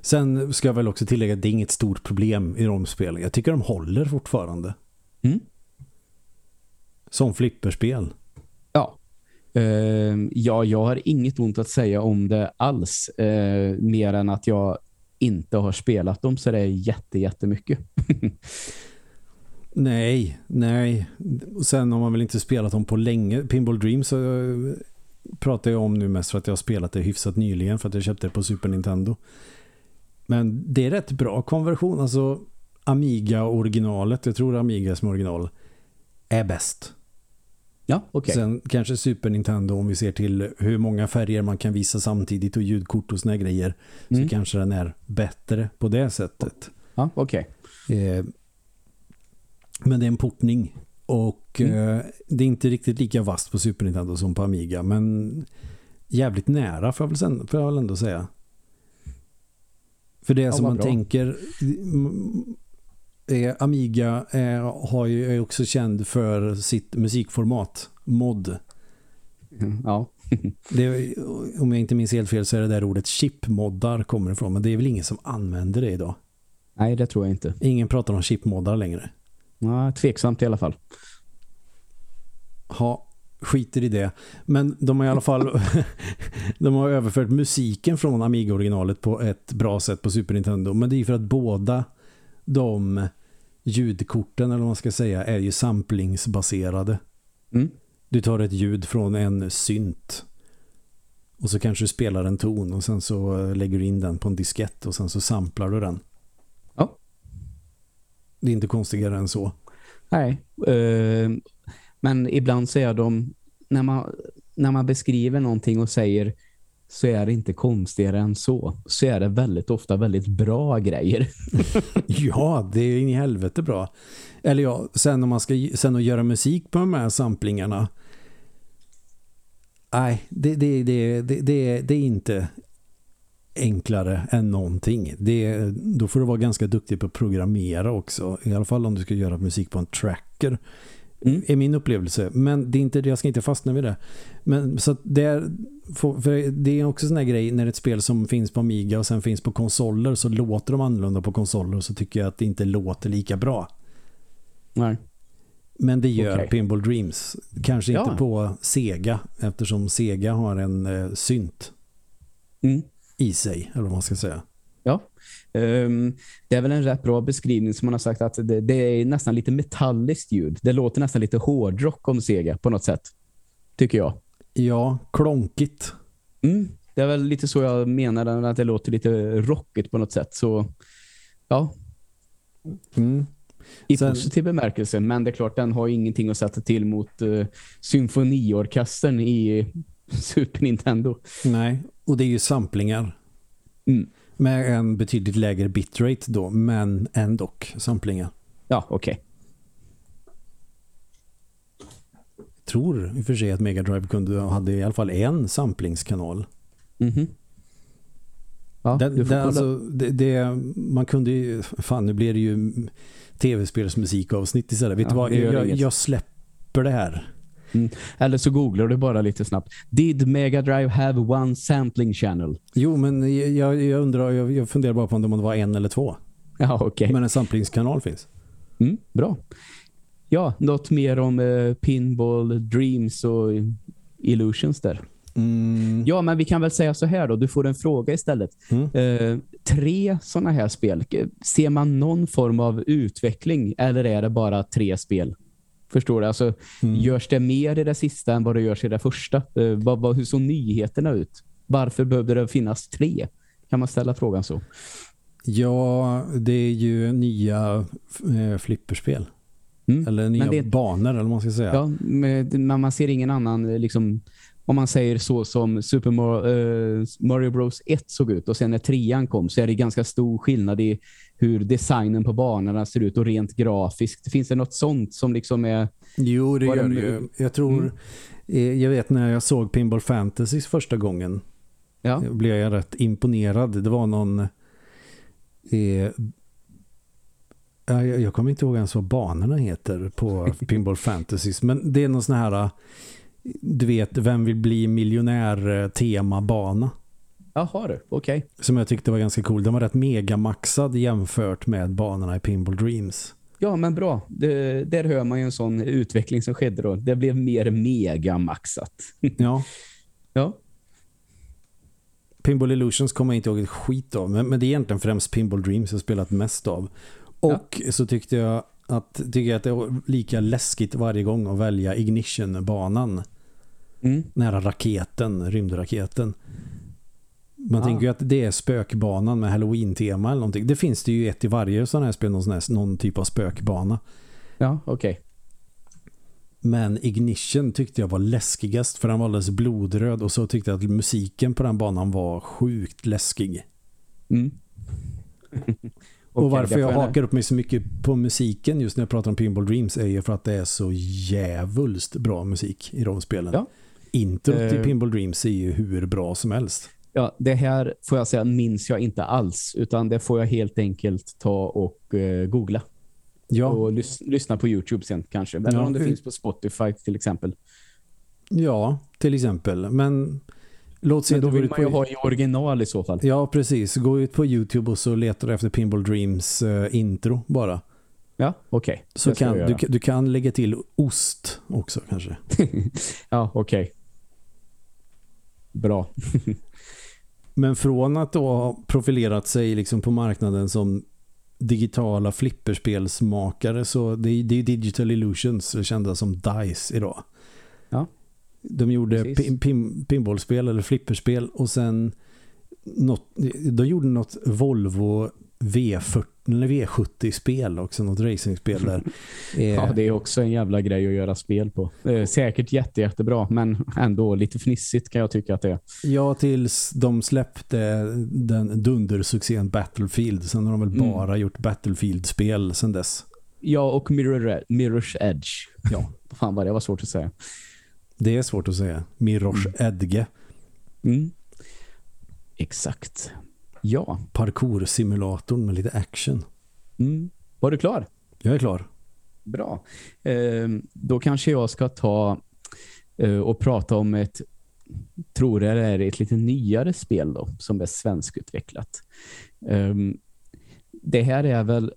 Sen ska jag väl också tillägga att det är inget stort problem i spelen. Jag tycker de håller fortfarande. Mm. Som flipperspel. Ja. Ehm, ja, jag har inget ont att säga om det alls. eh, mer än att jag inte har spelat dem så det är jätte, jättemycket. Nej, nej. Och Sen har man väl inte spelat dem på länge. Pinball Dreams så eh, pratar jag om nu mest för att jag har spelat det hyfsat nyligen för att jag köpte det på Super Nintendo. Men det är rätt bra konversion. Alltså Amiga-originalet, jag tror Amiga som original, är bäst. Ja, okej. Sen kanske Super Nintendo om vi ser till hur många färger man kan visa samtidigt och ljudkort och såna grejer Mm. så kanske den är bättre på det sättet. Ja, okej. Eh, men det är en portning och Mm. eh, det är inte riktigt lika vast på Super Nintendo som på Amiga men jävligt nära får jag väl, sen, får jag väl ändå säga. För det Ja, som man bra. tänker, är, Amiga är, har ju, är också känd för sitt musikformat mod. Mm, Ja. <laughs> Det, om jag inte minns helt fel så är det där ordet chipmoddar kommer ifrån men det är väl ingen som använder det idag. Nej, det tror jag inte. Ingen pratar om chipmoddar längre. Ja, tveksamt i alla fall. ha, skiter i det. Men de har i alla fall <laughs> de har överfört musiken från Amiga-originalet på ett bra sätt på Super Nintendo. Men det är ju för att båda de ljudkorten eller vad man ska säga är ju samplingsbaserade. Mm. Du tar ett ljud från en synt och så kanske du spelar en ton och sen så eh, lägger du in den på en diskett och sen så samplar du den. Ja. Det är inte konstigare än så. Nej. eh, men ibland så är de när man, när man beskriver någonting och säger så är det inte konstigare än så. Så är det väldigt ofta väldigt bra grejer. <laughs> Ja, det är in i helvete bra. Eller ja, sen om man ska sen att göra musik på de här samplingarna. Nej, det, det, det, det, det, det är inte enklare än någonting. Det, då får du vara ganska duktig på att programmera också. I alla fall om du ska göra musik på en tracker. Mm. Är min upplevelse. Men det är inte, jag ska inte fastna vid det. Men så det är, för, det är också sån här grej när ett spel som finns på Amiga och sen finns på konsoler så låter de annorlunda på konsoler och så tycker jag att det inte låter lika bra. Nej. Men det gör Okej. Pinball Dreams. Kanske Ja. inte på Sega eftersom Sega har en eh, synt Mm. i sig, eller vad man ska säga. Ja. Ehm, det är väl en rätt bra beskrivning som man har sagt att det, det är nästan lite metalliskt ljud. Det låter nästan lite hårdrock om Sega på något sätt. Tycker jag. Ja, klonkigt. Mm, det är väl lite så jag menar att det låter lite rockigt på något sätt. Så ja, Mm. i Sen- positiv bemärkelse. Men det är klart, den har ingenting att sätta till mot uh, symfoniorkestern i <laughs> Super Nintendo. Nej, och det är ju samplingar. Mm. Med en betydligt lägre bitrate då, men ändå samplingar. Ja, okej. Jag tror i och för sig att Mega Drive kunde hade i alla fall en samplingskanal. Mhm. Ja, Det, det, alltså, det, det, man kunde ju, fan nu blir det ju tv-spelsmusikavsnitt istället. Vet Ja, du vad, jag, jag släpper det här. Eller så googlar du bara lite snabbt. Did Mega Drive have one sampling channel? Jo, men jag, jag undrar, jag, jag funderar bara på om det var en eller två. Ja, okej. Men en samplingskanal finns. Mm, bra. Ja, något mer om eh, Pinball Dreams och Illusions där. Mm. Ja, men vi kan väl säga så här då. Du får en fråga istället. Mm. Eh, tre sådana här spel. Ser man någon form av utveckling eller är det bara tre spel? Förstår du? Alltså, Mm. Görs det mer i det sista än vad det görs i det första? Eh, vad, vad, hur såg nyheterna ut? Varför behövde det finnas tre? Kan man ställa frågan så? Ja, det är ju nya eh, flipperspel. Mm. Eller nya det- banor eller vad man ska säga. Ja, men man ser ingen annan eh, liksom om man säger så som Super Mario, eh, Mario Bros 1 såg ut och sen när trean kom så är det ganska stor skillnad i hur designen på banorna ser ut och rent grafiskt. Finns det något sånt som liksom är Jo, det gör det ju. Jag tror, Mm. eh, jag vet när jag såg Pinball Fantasy första gången ja, blev jag rätt imponerad. Det var någon eh, ja, jag, jag kommer inte ihåg ens vad banorna heter på <laughs> Pinball Fantasy men det är någon sån här du vet, vem vill bli miljonär eh, temabana jaha du, okej. som jag tyckte var ganska cool. Den var rätt megamaxad jämfört med banorna i Pinball Dreams. Ja, men bra. Det, där hör man ju en sån utveckling som skedde då. Det blev mer megamaxat. <laughs> Ja, ja, Pinball Illusions kommer jag inte ihåg ett skit av. Men, men det är egentligen främst Pinball Dreams jag spelat mest av. Och så tyckte jag att, tycker jag att det var lika läskigt varje gång att välja Ignition-banan. mm. Nära raketen, rymdraketen. Man Ah. tänker ju att det är spökbanan med Halloween-tema eller någonting. Det finns det ju ett i varje sån här spel, någon, sån här, någon typ av spökbana. ja okej. Men Ignition tyckte jag var läskigast för den var alldeles blodröd och så tyckte jag att musiken på den banan var sjukt läskig. Mm. <laughs> Och varför jag får hakar upp mig så mycket på musiken just när jag pratar om Pinball Dreams är ju för att det är så jävulst bra musik i de spelen. Ja. Introt till Eh. Pinball Dreams är ju hur bra som helst. Ja, det här får jag säga minns jag inte alls utan det får jag helt enkelt ta och eh, googla Ja, och lys lyssna på Youtube sen kanske. Eller Ja, om det finns på Spotify till exempel. ja, till exempel. Men låt se Men då vill man ju på... ha i original i så fall. Ja, precis. Gå ut på Youtube och så letar du efter Pinball Dreams eh, intro bara. Ja, okej. Så Det ska kan, du, du kan lägga till ost också kanske. <laughs> Ja, okej. Bra. <laughs> Men från att då ha profilerat sig liksom på marknaden som digitala flipperspelsmakare så det är, det är Digital Illusions kända som DICE idag. Ja. De gjorde pin, pin, pinballspel eller flipperspel och sen något, de gjorde något Volvo V40 eller V70-spel också, något racingspel där. <laughs> Ja, det är också en jävla grej att göra spel på. Säkert jätte, jättebra, men ändå lite fnissigt kan jag tycka att det är. Ja, tills de släppte den dundersuccén Battlefield. Sen har de väl Mm. bara gjort Battlefield-spel sen dess. Ja, och Mirror, Mirror's Edge. Ja. Fan vad det var svårt att säga. Det är svårt att säga. Mirosh Edge. Mm. Exakt. Ja. Parkour-simulatorn med lite action. Mm. Var du klar? Jag är klar. Bra. Eh, då kanske jag ska ta eh, och prata om ett tror jag det är ett lite nyare spel då, som är svenskutvecklat. Eh, det här är väl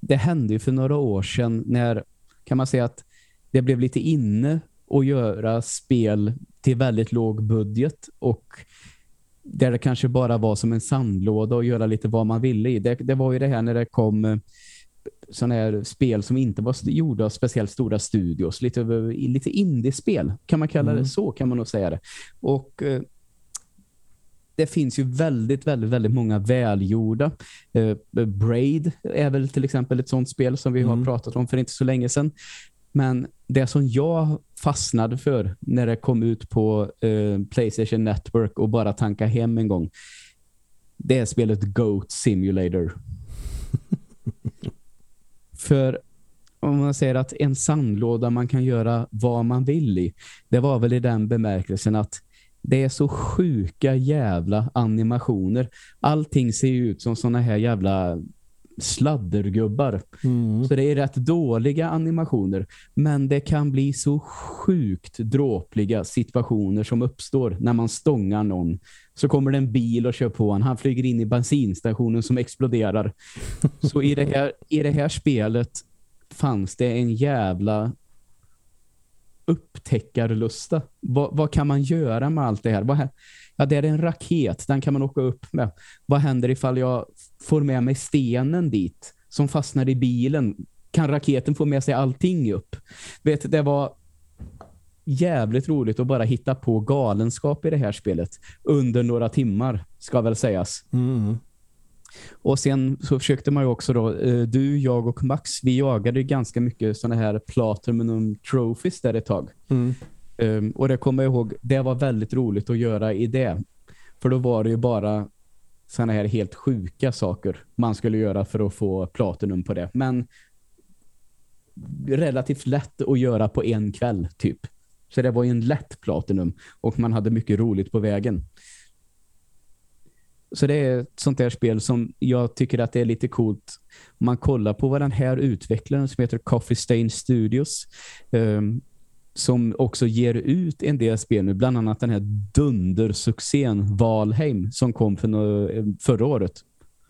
det hände ju för några år sedan när kan man säga att det blev lite inne att göra spel till väldigt låg budget och där det kanske bara var som en sandlåda och göra lite vad man ville i. Det, det var ju det här när det kom eh, sådana här spel som inte var gjorda av speciellt stora studios. Lite, lite indiespel kan man kalla Mm. det så kan man nog säga det. Och eh, det finns ju väldigt, väldigt, väldigt många välgjorda. Eh, Braid är väl till exempel ett sånt spel som vi Mm. har pratat om för inte så länge sedan. Men det som jag fastnade för när det kom ut på eh, Playstation Network och bara tanka hem en gång, det är spelet Goat Simulator. <laughs> för om man säger att en sandlåda man kan göra vad man vill i, det var väl i den bemärkelsen att det är så sjuka jävla animationer. Allting ser ju ut som såna här jävla sladdergubbar. Mm. Så det är rätt dåliga animationer. Men det kan bli så sjukt dråpliga situationer som uppstår när man stångar någon. Så kommer det en bil och kör på honom. Han flyger in i bensinstationen som exploderar. <laughs> Så i det här, i det här spelet fanns det en jävla upptäckarlusta. Vad, vad kan man göra med allt det här? Vad, ja, det är en raket. Den kan man åka upp med. Vad händer ifall jag får med mig stenen dit som fastnar i bilen? Kan raketen få med sig allting upp? Vet, det var jävligt roligt att bara hitta på galenskap i det här spelet under några timmar, ska väl sägas. Mm. Och sen så försökte man ju också då, eh, du, jag och Max, vi jagade ganska mycket sådana här Platinum Trophies där ett tag. Mm. Um, och det kommer jag ihåg, det var väldigt roligt att göra i det. För då var det ju bara sådana här helt sjuka saker man skulle göra för att få Platinum på det. Men relativt lätt att göra på en kväll typ. Så det var ju en lätt Platinum och man hade mycket roligt på vägen. Så det är ett sånt där spel som jag tycker att det är lite coolt. Om man kollar på vad den här utvecklaren som heter Coffee Stain Studios um, som också ger ut en del spel nu, bland annat den här dundersuccén Valheim som kom för förra året.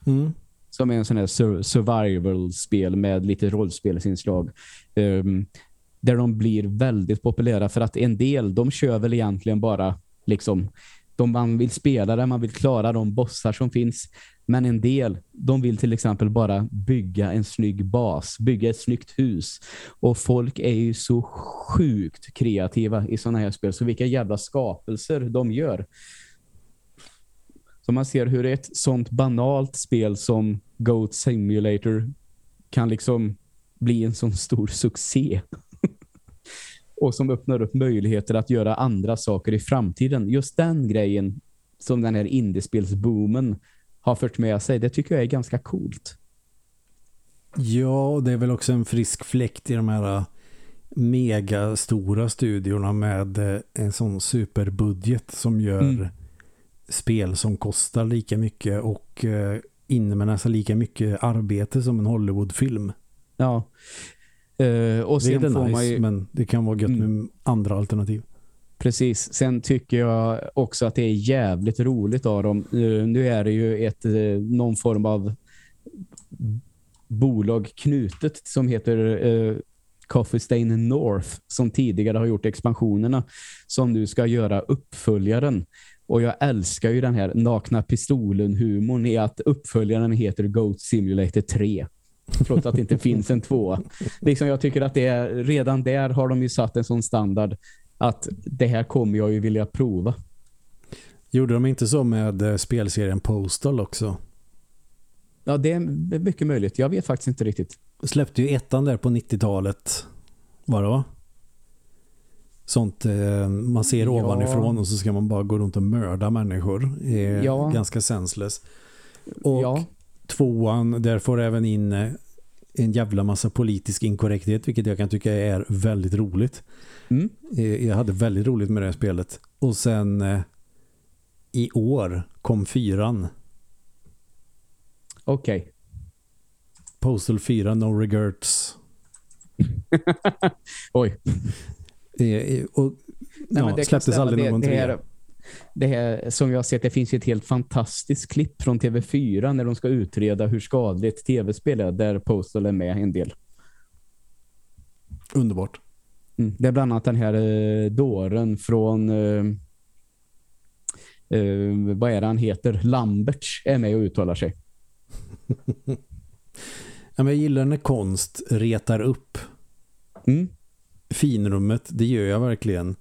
Mm. Som är en sån här sur- survival-spel med lite rollspelsinslag. Um, där de blir väldigt populära för att en del, de kör väl egentligen bara liksom, de man vill spela där, man vill klara de bossar som finns. Men en del, de vill till exempel bara bygga en snygg bas, bygga ett snyggt hus. Och folk är ju så sjukt kreativa i sådana här spel. Så vilka jävla skapelser de gör. Så man ser hur ett sånt banalt spel som Goat Simulator kan liksom bli en sån stor succé och som öppnar upp möjligheter att göra andra saker i framtiden. Just den grejen som den här indiespelsboomen har fört med sig, det tycker jag är ganska coolt. Ja, och det är väl också en frisk fläkt i de här äh, mega stora studiorna med äh, en sån superbudget som gör Mm. spel som kostar lika mycket och äh, innebär nästan lika mycket arbete som en Hollywoodfilm. Ja. Eh, och Det är nice, ju, men det kan vara gött Mm. med andra alternativ. Precis. Sen tycker jag också att det är jävligt roligt av dem. Eh, Nu är det ju ett, eh, någon form av bolag knutet som heter eh, Coffee Stain North som tidigare har gjort expansionerna som nu ska göra uppföljaren. Och jag älskar ju den här nakna pistolen-humorn i att uppföljaren heter Goat Simulator 3. Trots att det inte finns en tvåa. Liksom jag tycker att det är, redan där har de ju satt en sån standard att det här kommer jag ju vilja prova. Gjorde de inte så med äh, spelserien Postal också? Ja, det är mycket möjligt. Jag vet faktiskt inte riktigt. Släppte ju ettan där på 90-talet. Var det va? Sånt eh, man ser Ja. ovanifrån och så ska man bara gå runt och mörda människor. Eh, Ja. Ganska senseless. Och ja, tvåan, där får även in eh, en jävla massa politisk inkorrekthet vilket jag kan tycka är väldigt roligt. mm. Eh, jag hade väldigt roligt med det här spelet. Och sen eh, i år kom fyran. okej. Postal 4 No Regrets. <laughs> Oj. Eh, och Nej, ja, det kan släpptes aldrig det, någon det, trea. här, det här som jag sett, det finns ett helt fantastiskt klipp från TV4 när de ska utreda hur skadligt tv-spel är, där Postal är med en del. Underbart. Mm. Det är bland annat den här eh, dåren från eh, eh, vad är det han heter? Lamberts är med och uttalar sig. <laughs> Ja, men jag gillar när konst retar upp Mm. finrummet. Det gör jag verkligen.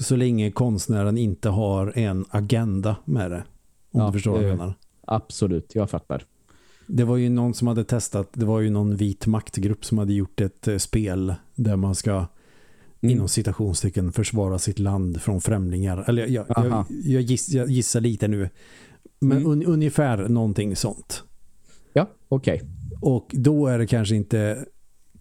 Så länge konstnären inte har en agenda med det. Om Ja, du förstår vad jag menar. Absolut, jag fattar. Det var ju någon som hade testat, det var ju någon vit maktgrupp som hade gjort ett eh, spel där man ska Mm. inom citationstecken försvara sitt land från främlingar. Eller jag, jag, jag, giss, jag gissar lite nu. Men Mm. un, ungefär någonting sånt. Ja, okej. Och då är det kanske inte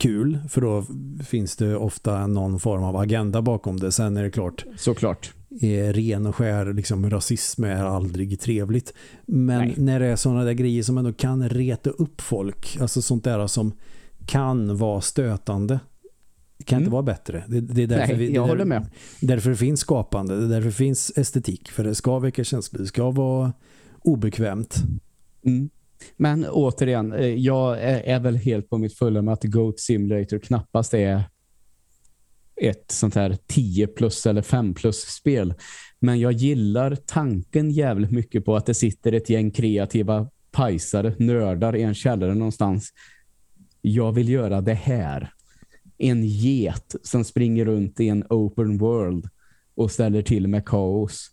kul för då finns det ofta någon form av agenda bakom det. Sen är det klart, Såklart. eh, ren och skär liksom, rasism är aldrig trevligt. Men Nej. när det är sådana där grejer som ändå kan reta upp folk, alltså sånt där som kan vara stötande det kan Mm. inte vara bättre. Det, det är därför Nej, vi, det jag är håller där- med. Därför finns skapande, det är därför finns estetik. För det ska väcka känslor, det ska vara obekvämt. Mm. Men återigen, eh, jag är, är väl helt på mitt fulla med att Goat Simulator knappast är ett sånt här 10 plus eller 5 plus spel. Men jag gillar tanken jävligt mycket på att det sitter ett gäng kreativa pajsare, nördar i en källare någonstans. Jag vill göra det här. En get som springer runt i en open world och ställer till med kaos.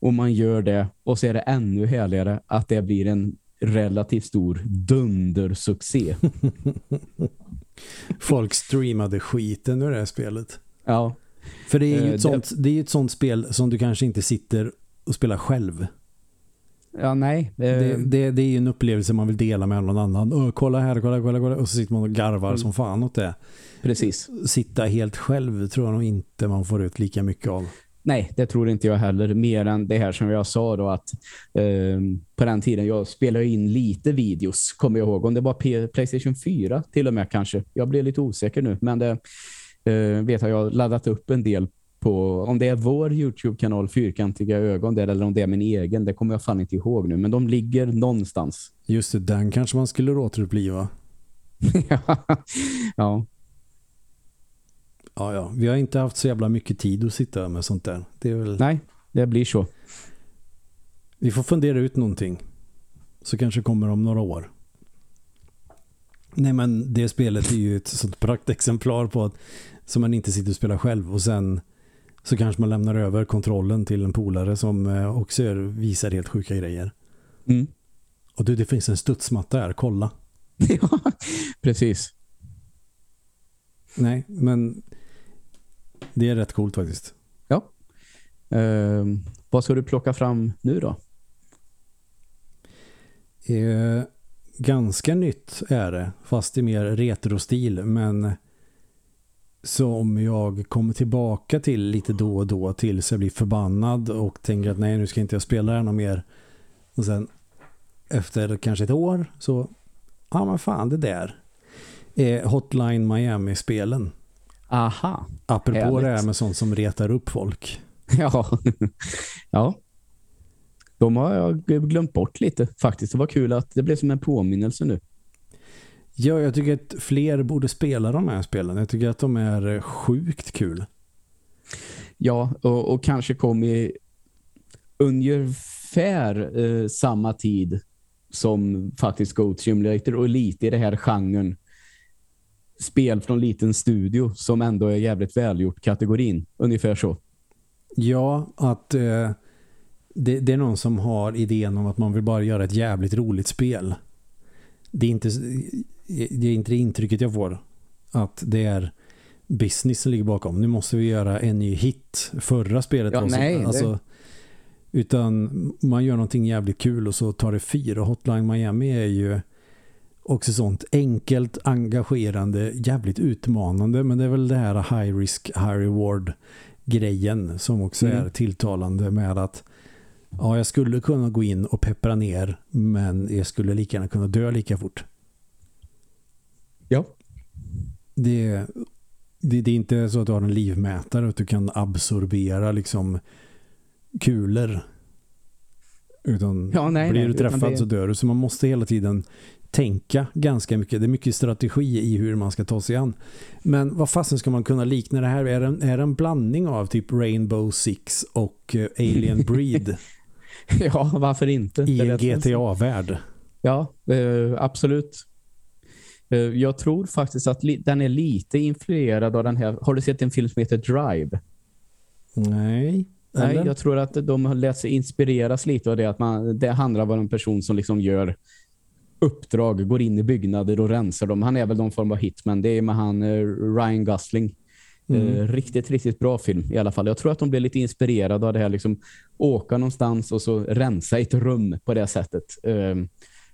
Och man gör det och så är det ännu härligare att det blir en relativt stor dundersuccé. <laughs> Folk streamade skiten ur det här spelet. Ja, För det är ju Eh, ett, det- sånt, det är ju ett sånt spel som du kanske inte sitter och spelar själv. ja nej. Det, det, det är ju en upplevelse man vill dela med någon annan. Åh, kolla här, kolla, kolla, kolla. Och så sitter man och garvar Mm. som fan åt det. precis. Sitta helt själv tror jag nog inte man får ut lika mycket av. Nej, det tror inte jag heller. Mer än det här som jag sa då att eh, på den tiden jag spelade in lite videos, kommer jag ihåg. Om det var P- Playstation 4 till och med kanske. Jag blir lite osäker nu, men det eh, vet jag, jag har laddat upp en del på, om det är vår YouTube-kanal Fyrkantiga ögon där eller om det är min egen, det kommer jag fan inte ihåg nu. Men de ligger någonstans. Just det, den kanske man skulle återuppliva. <laughs> ja, Ja, ja. Vi har inte haft så jävla mycket tid att sitta med sånt där. Det väl... nej, det blir så. Vi får fundera ut någonting. Så kanske kommer om några år. Nej men det spelet är ju ett sånt praktexemplar på att som man inte sitter och spelar själv och sen så kanske man lämnar över kontrollen till en polare som eh, också är, visar helt sjuka grejer. Mm. Och du, det finns en studsmatta här, kolla. <laughs> ja, precis. Nej, men det är rätt coolt faktiskt. Eh, vad ska du plocka fram nu då? Eh, ganska nytt är det, fast i mer retrostil, men som jag kommer tillbaka till lite då och då tills jag blir förbannad och tänker att nej, nu ska inte jag spela det här något mer. Och sen efter kanske ett år så, ja men fan det där. Eh, Hotline Miami-spelen. Aha. Apropå Härligt. det här med sånt som retar upp folk. <laughs> Ja. ja. De har jag glömt bort lite faktiskt. Det var kul att det blev som en påminnelse nu. Ja, jag tycker att fler borde spela de här spelen. Jag tycker att de är sjukt kul. Ja, och, och kanske kom i ungefär eh, samma tid som faktiskt Goat Simulator och lite i det här genren spel från liten studio som ändå är jävligt välgjort kategorin. Ungefär så. Ja, att eh, det, det är någon som har idén om att man vill bara göra ett jävligt roligt spel. Det är inte, det är inte det intrycket jag får. Att det är business som ligger bakom. Nu måste vi göra en ny hit. Förra spelet Ja, var så, nej, det- alltså, utan man gör någonting jävligt kul och så tar det fyra. Hotline Miami är ju också sånt enkelt, engagerande, jävligt utmanande. Men det är väl det här high risk, high reward grejen som också Mm. är tilltalande med att ja, jag skulle kunna gå in och peppra ner men jag skulle lika gärna kunna dö lika fort. Ja. Det, det, det är inte så att du har en livmätare att du kan absorbera liksom kulor. Utan Ja, nej, blir nej, du träffad det- så dör du. Så man måste hela tiden tänka ganska mycket. Det är mycket strategi i hur man ska ta sig an. Men vad fasen ska man kunna likna det här? Är det en, är det en blandning av typ Rainbow Six och eh, Alien <laughs> Breed ja, varför inte? i en. GTA-värld? Ja, eh, absolut. Eh, jag tror faktiskt att den är lite influerad av den här. Har du sett en film som heter Drive? Nej. Nej, Eller? jag tror att de har lärt sig inspireras lite av det. Att man, det handlar om en person som liksom gör uppdrag, går in i byggnader och rensar dem. Han är väl någon form av hitman. Det är med han eh, Ryan Gosling. Mm. Eh, riktigt, riktigt bra film i alla fall. Jag tror att de blev lite inspirerade av det här. Liksom, åka någonstans och så rensa ett rum på det sättet. Eh,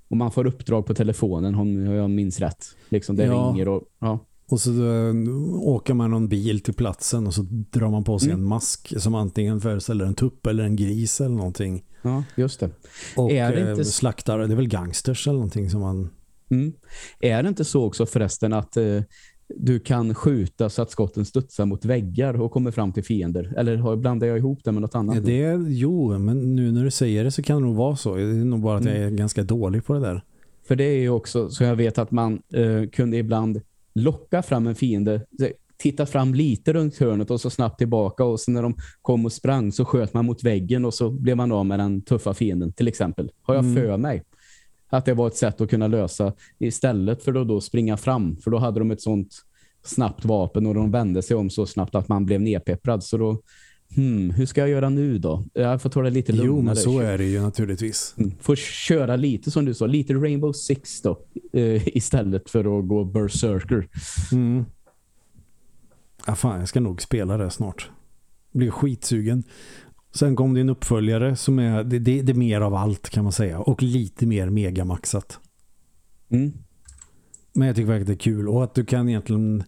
och man får uppdrag på telefonen om jag minns rätt. Liksom det Ja. ringer och ja. Och så eh, åker man någon bil till platsen och så drar man på sig Mm. en mask som antingen föreställer en tupp eller en gris eller någonting. ja, just det. Och Är det eh, inte- slaktar, det är väl gangsters eller någonting som man... Mm. Är det inte så också förresten att eh, du kan skjuta så att skotten studsar mot väggar och kommer fram till fiender? Eller blandar jag ihop det med något annat? Ja, det är, jo, men nu när du säger det så kan det nog vara så. Det är nog bara att jag är Mm. ganska dålig på det där. För det är ju också så jag vet att man eh, kunde ibland locka fram en fiende, titta fram lite runt hörnet och så snabbt tillbaka och sen när de kom och sprang så sköt man mot väggen och så blev man av med den tuffa fienden till exempel. Har jag Mm. för mig att det var ett sätt att kunna lösa istället för att då springa fram för då hade de ett sånt snabbt vapen och de vände sig om så snabbt att man blev nedpepprad så då hmm, hur ska jag göra nu då? Jag får ta det lite lugnare. Jo, men så är det ju naturligtvis. Mm. Får köra lite som du sa, lite Rainbow Six då eh, istället för att gå Berserker. Mm. Ja, fan, jag ska nog spela det snart. Blir skitsugen. Sen kom det en uppföljare som är det, det, det är mer av allt kan man säga. Och lite mer megamaxat. Mm. Men jag tycker verkligen det är kul. Och att du kan egentligen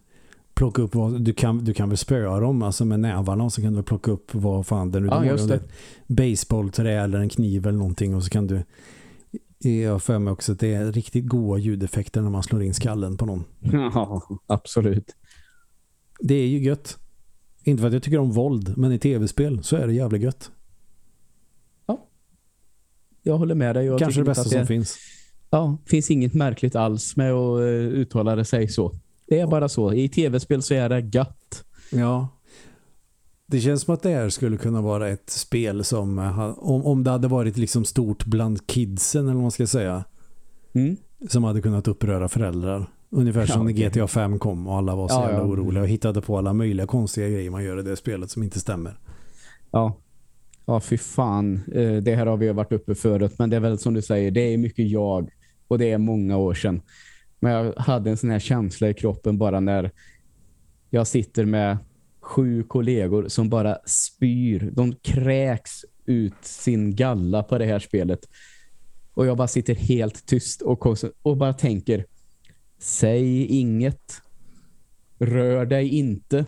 plocka upp vad, du kan, du kan väl spöa dem alltså med nävarna och så kan du plocka upp vad fan det nu Ja, har, just det. baseballträ eller en kniv eller någonting och så kan du jag för mig också att det är riktigt goda ljudeffekter när man slår in skallen på någon. Ja, absolut. Det är ju gött. Inte för att jag tycker om våld, men i tv-spel så är det jävligt gött. Jag håller med dig. Jag Kanske det bästa att som finns. Ja, finns inget märkligt alls med att uh, uttala det sig så. Det är bara så. I tv-spel så är det gött. Ja. Det känns som att det här skulle kunna vara ett spel som eh, om, om det hade varit liksom stort bland kidsen eller vad man ska säga Mm. som hade kunnat uppröra föräldrar. Ungefär som Ja, när. GTA 5 kom och alla var så Ja, jävla ja. oroliga och hittade på alla möjliga konstiga grejer man gör i det spelet som inte stämmer. Ja. Ja, fy fan. Eh, Det här har vi varit uppe förut. Men det är väl som du säger, det är mycket jag. Och det är många år sedan. Men jag hade en sån här känsla i kroppen bara när jag sitter med sju kollegor som bara spyr. De kräks ut sin galla på det här spelet. Och jag bara sitter helt tyst och, och bara tänker säg inget. Rör dig inte.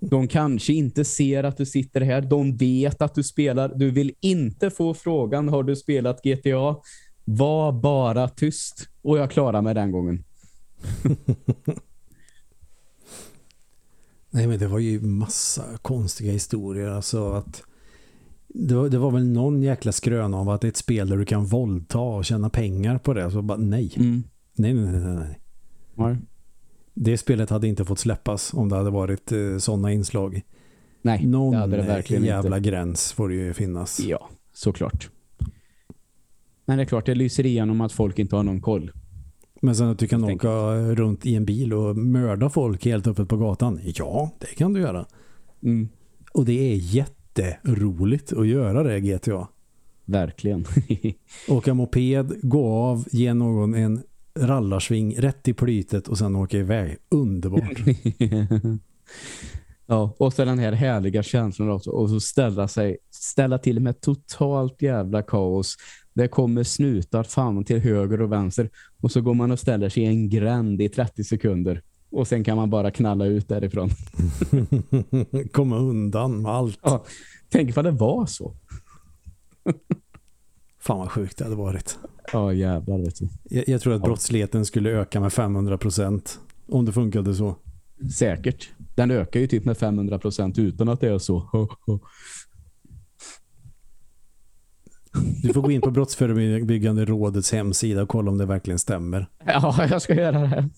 De kanske inte ser att du sitter här. De vet att du spelar. Du vill inte få frågan, har du spelat GTA? Var bara tyst. Och jag klarar mig den gången. <laughs> Nej men det var ju massa konstiga historier. Alltså att det var, det var väl någon jäkla skrön av att det är ett spel där du kan våldta och tjäna pengar på det. Så bara nej. Mm. Nej, nej, nej, nej, nej. Det spelet hade inte fått släppas om det hade varit eh, sådana inslag. Nej, Någon det hade det verkligen jävla inte. gräns får det ju finnas. Ja, såklart. Men det är klart, det lyser igenom att folk inte har någon koll. Men sen att du kan åka runt i en bil och mörda folk helt öppet på gatan. Ja, det kan du göra. Mm. Och det är jätteroligt att göra det GTA. Verkligen. <laughs> Åka moped, gå av, ge någon en rallarsving rätt i plytet och sen åka iväg. Underbart. <laughs> ja, och så den här härliga känslan också. Och så ställa sig, ställa till med totalt jävla kaos. Det kommer snutar fan till höger och vänster. Och så går man och ställer sig i en gränd i 30 sekunder. Och sen kan man bara knalla ut därifrån. <laughs> Komma undan med allt. Ja, tänk vad det var så. Fan vad sjukt det hade varit. Ja, jävlar vet du. Jag, jag tror att Ja. brottsligheten skulle öka med 500% om det funkade så. Säkert. Den ökar ju typ med 500% utan att det är så. <laughs> Du får gå in på Brottsförebyggande rådets hemsida och kolla om det verkligen stämmer. Ja, jag ska göra det.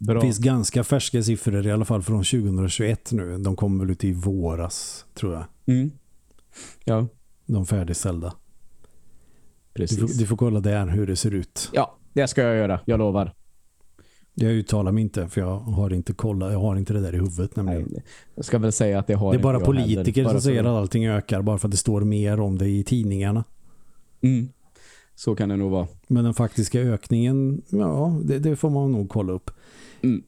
Bra. Det finns ganska färska siffror i alla fall från 2021 nu. De kommer väl ut i våras tror jag. Mm. Ja, De färdigställda. Du precis. får, du får kolla där hur det ser ut. Ja, det ska jag göra. Jag lovar. Jag uttalar mig inte för jag har inte kollat, jag har inte det där i huvudet nämligen. Nej, jag ska väl säga att det har Det är bara politiker heller. som Bara säger att allting ökar bara för att det står mer om det i tidningarna. Mm. Så kan det nog vara. Men den faktiska ökningen, ja, det, det får man nog kolla upp. Mm.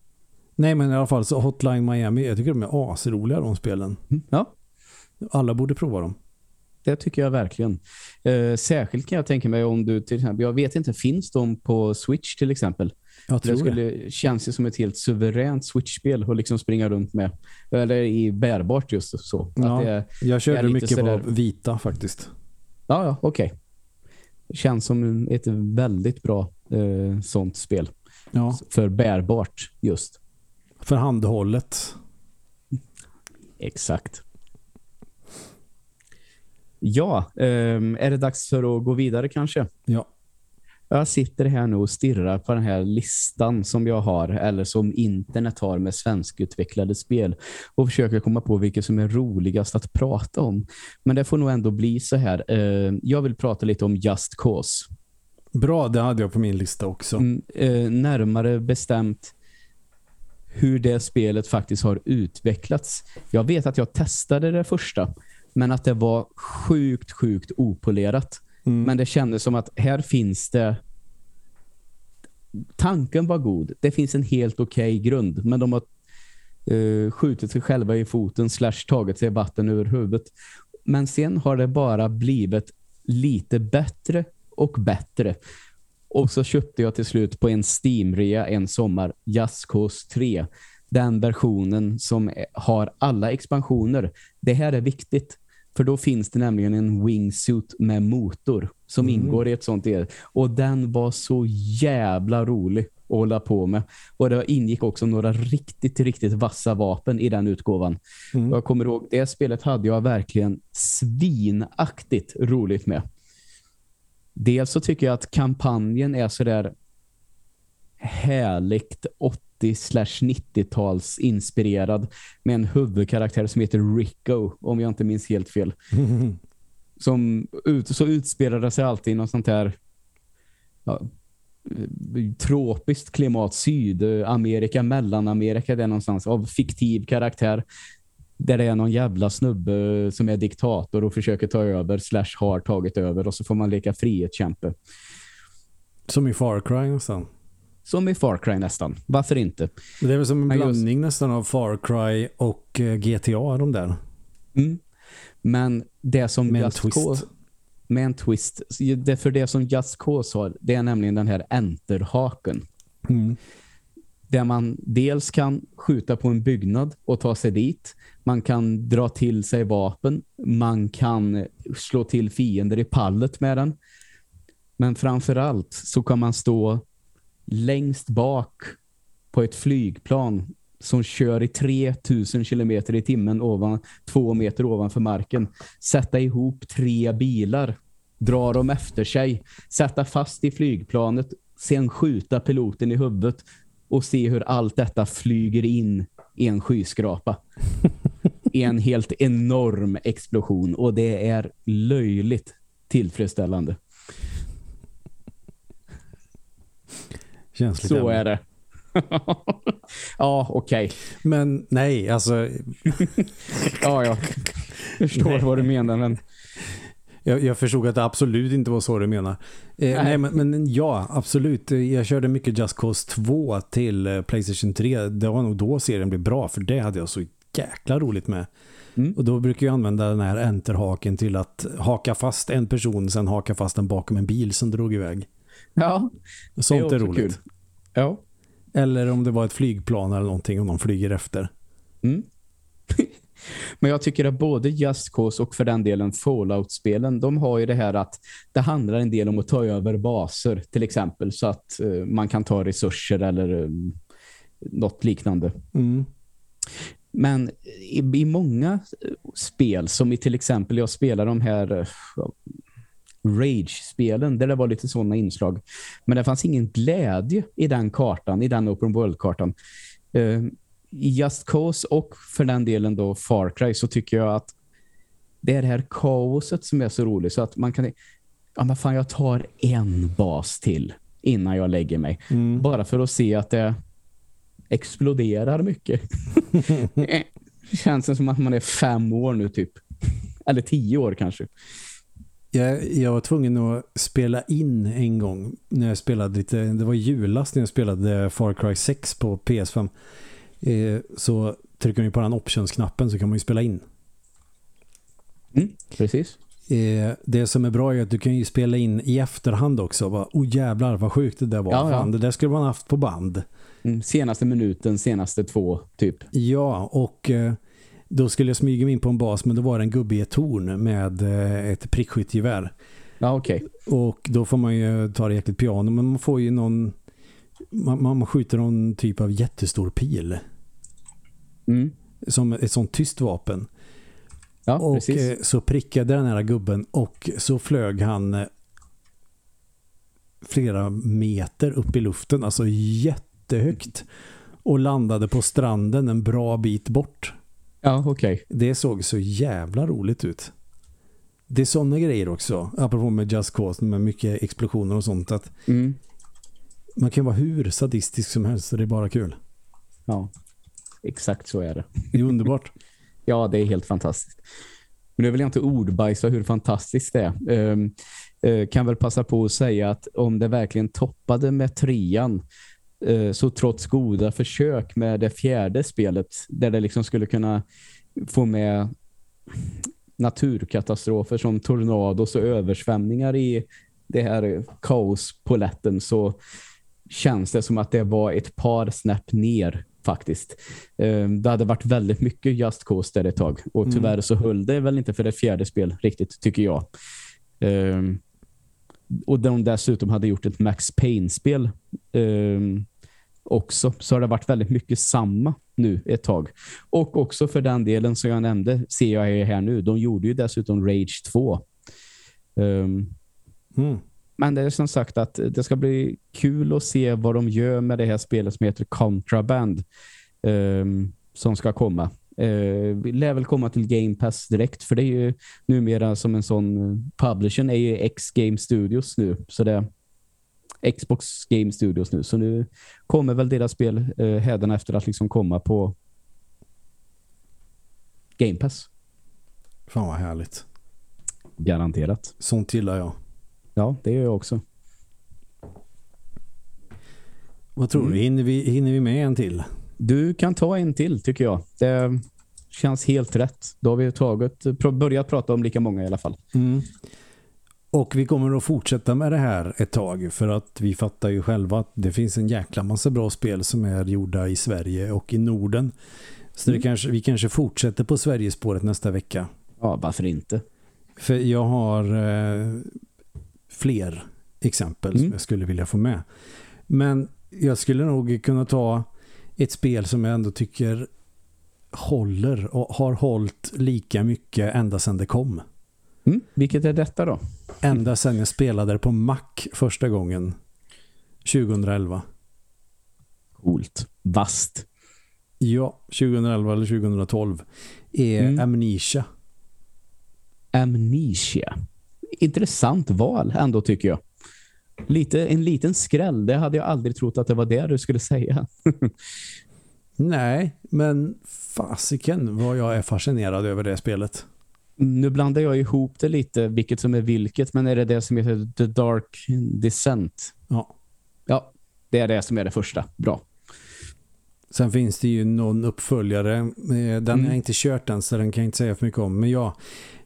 Nej, men i alla fall så Hotline Miami, jag tycker de är asroliga de spelen. Mm. Ja, Alla borde prova dem. det tycker jag verkligen. Eh, särskilt kan jag tänka mig om du till exempel, jag vet inte, finns de på Switch till exempel? Jag tror Det det. skulle känns ju som ett helt suveränt Switch-spel att liksom springa runt med. Eller i bärbart just så. Ja. Att det är, Jag körde mycket på vita faktiskt. ja, ja, okej. Känns som ett väldigt bra eh, sånt spel. Ja, För bärbart just. för handhållet. Exakt. Ja, ehm, är det dags för att gå vidare kanske? Ja. Jag sitter här nu och stirrar på den här listan som jag har, eller som internet har med svenskutvecklade spel och försöker komma på vilket som är roligast att prata om. Men det får nog ändå bli så här. Eh, jag vill prata lite om Just Cause. Bra, det hade jag på min lista också. Mm, eh, närmare bestämt hur det spelet faktiskt har utvecklats. Jag vet att jag testade det första, men att det var sjukt, sjukt opolerat. Mm. Men det kändes som att här finns det tanken var god. Det finns en helt okej grund, men de har uh, skjutit sig själva i foten slash tagit sig vatten över huvudet. Men sen har det bara blivit lite bättre och bättre. Och så köpte jag till slut på en Steam-rea en sommar Just 3. Den versionen som har alla expansioner. Det här är viktigt. För då finns det nämligen en wingsuit med motor som Mm. ingår i ett sånt del. Och den var så jävla rolig att hålla på med. Och det ingick också några riktigt, riktigt vassa vapen i den utgåvan. Mm. Jag kommer ihåg, det spelet hade jag verkligen svinaktigt roligt med. Dels så tycker jag att kampanjen är så där härligt 80-90-tals inspirerad med en huvudkaraktär som heter Rico, om jag inte minns helt fel. <laughs> Som ut, så utspelar det sig alltid i något sånt här ja, tropiskt klimat, Sydamerika, Mellanamerika, det är någonstans av fiktiv karaktär där det är någon jävla snubbe som är diktator och försöker ta över slash har tagit över och så får man leka frihetskämpe. Som i Far Cry nästan. Som i Far Cry nästan. Varför inte? Det är väl som en Men just- blandning nästan av Far Cry och eh, GTA de där. Mm. Men det som Med Just twist. Cause, med en twist. Det, för det som Just Cause har, det är nämligen den här enterhaken. Mm. Där man dels kan skjuta på en byggnad och ta sig dit. Man kan dra till sig vapen. Man kan slå till fiender i pallet med den. Men framförallt så kan man stå längst bak på ett flygplan som kör i 3000 kilometer i timmen ovan, två meter ovanför marken. Sätta ihop tre bilar, dra dem efter sig, sätta fast i flygplanet, sen skjuta piloten i huvudet och se hur allt detta flyger in i en skyskrapa. I <laughs> en helt enorm explosion och det är löjligt tillfredsställande. Känsligt Så ämne. är det. <laughs> ja, okej. Men nej, alltså <laughs> Ja, jag förstår vad du menar. Men jag, jag förstod att det absolut inte var så du menar. Eh, nej, Nej. men, men ja, absolut. Jag körde mycket Just Cause 2 till eh, Playstation 3. Det var nog då serien blev bra, för det hade jag så jäkla roligt med. Mm. Och då brukar jag använda den här enterhaken till att haka fast en person, sen haka fast den bakom en bil som drog iväg. Ja, Sånt är, också roligt. kul. Ja. Eller om det var ett flygplan eller någonting och någon flyger efter. Mm. <laughs> Men jag tycker att både Just Cause och för den delen Fallout-spelen, de har ju det här att det handlar en del om att ta över baser till exempel så att eh, man kan ta resurser eller eh, något liknande. Mm. Men i, i många eh, spel, som i till exempel jag spelar de här Rage-spelen, där det var lite sådana inslag. Men det fanns ingen glädje i den kartan, i den open world-kartan. Eh, I Just Cause och för den delen då Far Cry så tycker jag att det är det här kaoset som är så roligt så att man kan ja men fan jag tar en bas till innan jag lägger mig. Mm. Bara för att se att det exploderar mycket. <laughs> <laughs> Känns som att man är fem år nu typ. Eller tio år kanske. Jag, jag var tvungen att spela in en gång när jag spelade lite, det var julas när jag spelade Far Cry 6 på PS5. Eh, så trycker man på den options-knappen så kan man ju spela in. Mm, precis. Eh, det som är bra är att du kan ju spela in i efterhand också. Bara, oh jävlar vad sjukt det där var. Ja, ja. Det där skulle man haft på band. Mm, senaste minuten, senaste två typ. Ja, och eh, då skulle jag smyga mig in på en bas men då var det en gubbe i ett torn med eh, ett prickskyttgevär. Ja, okej. Och då får man ju ta det jäkligt piano men man får ju någon man, man skjuter någon typ av jättestor pil Mm. som ett sånt tyst vapen. Ja, och precis. eh, så prickade den här gubben och så flög han eh, flera meter upp i luften, alltså jättehögt och landade på stranden en bra bit bort. Ja, okej. Det såg så jävla roligt ut. Det är sådana grejer också, apropå med Just Cause med mycket explosioner och sånt att Mm. man kan vara hur sadistisk som helst det är bara kul. Ja, exakt så är det. Det är underbart. <laughs> Ja, det är helt fantastiskt. Men nu vill jag inte ordbajsa hur fantastiskt det är. Ehm, eh, kan väl passa på att säga att om det verkligen toppade med trean så trots goda försök med det fjärde spelet där det liksom skulle kunna få med naturkatastrofer som tornados och översvämningar i det här kaospoletten så känns det som att det var ett par snäpp ner faktiskt. Ehm, Det hade varit väldigt mycket Just Cause där ett tag. Och Mm. tyvärr så höll det väl inte för det fjärde spel riktigt, tycker jag. Och de dessutom hade gjort ett Max Payne-spel ehm, också. Så har det varit väldigt mycket samma nu ett tag. Och också för den delen som jag nämnde ser jag här nu. De gjorde ju dessutom Rage 2. Ehm, Mm. men det är som sagt att det ska bli kul att se vad de gör med det här spelet som heter Contraband ehm, som ska komma. Vi lär väl komma till Game Pass direkt för det är ju numera som en sån publisher är ju X Game Studios nu så det är Xbox Game Studios nu så nu kommer väl deras spel uh, hädanefter att liksom komma på Game Pass. Fan vad härligt. Garanterat. Sånt gillar jag. Ja, det gör jag också. Vad tror Mm. du? Hinner vi, hinner vi med en till? Du kan ta en till tycker jag. Det känns helt rätt. Då har vi tagit, börjat prata om lika många i alla fall. Mm. Och vi kommer att fortsätta med det här ett tag för att vi fattar ju själva att det finns en jäkla massa bra spel som är gjorda i Sverige och i Norden. Så Mm. kanske, vi kanske fortsätter på Sverigespåret nästa vecka. Ja, varför inte? För jag har eh, fler exempel som Mm. jag skulle vilja få med. Men jag skulle nog kunna ta ett spel som jag ändå tycker håller och har hållit lika mycket ända sedan det kom. Mm. Vilket är detta då? Ända sedan jag spelade det på Mac första gången 2011. Coolt. Vast. Ja, 2011 eller 2012 är Mm. Amnesia. Amnesia. Intressant val ändå tycker jag. Lite, en liten skräll. Det hade jag aldrig trott att det var det du skulle säga. <laughs> Nej, men fasiken vad jag är fascinerad över det spelet. Nu blandar jag ihop det lite, vilket som är vilket. Men är det det som heter The Dark Descent? Ja. Ja, det är det som är det första. Bra. Sen finns det ju någon uppföljare. Den Mm. har jag inte kört än så den kan jag inte säga för mycket om. Men ja,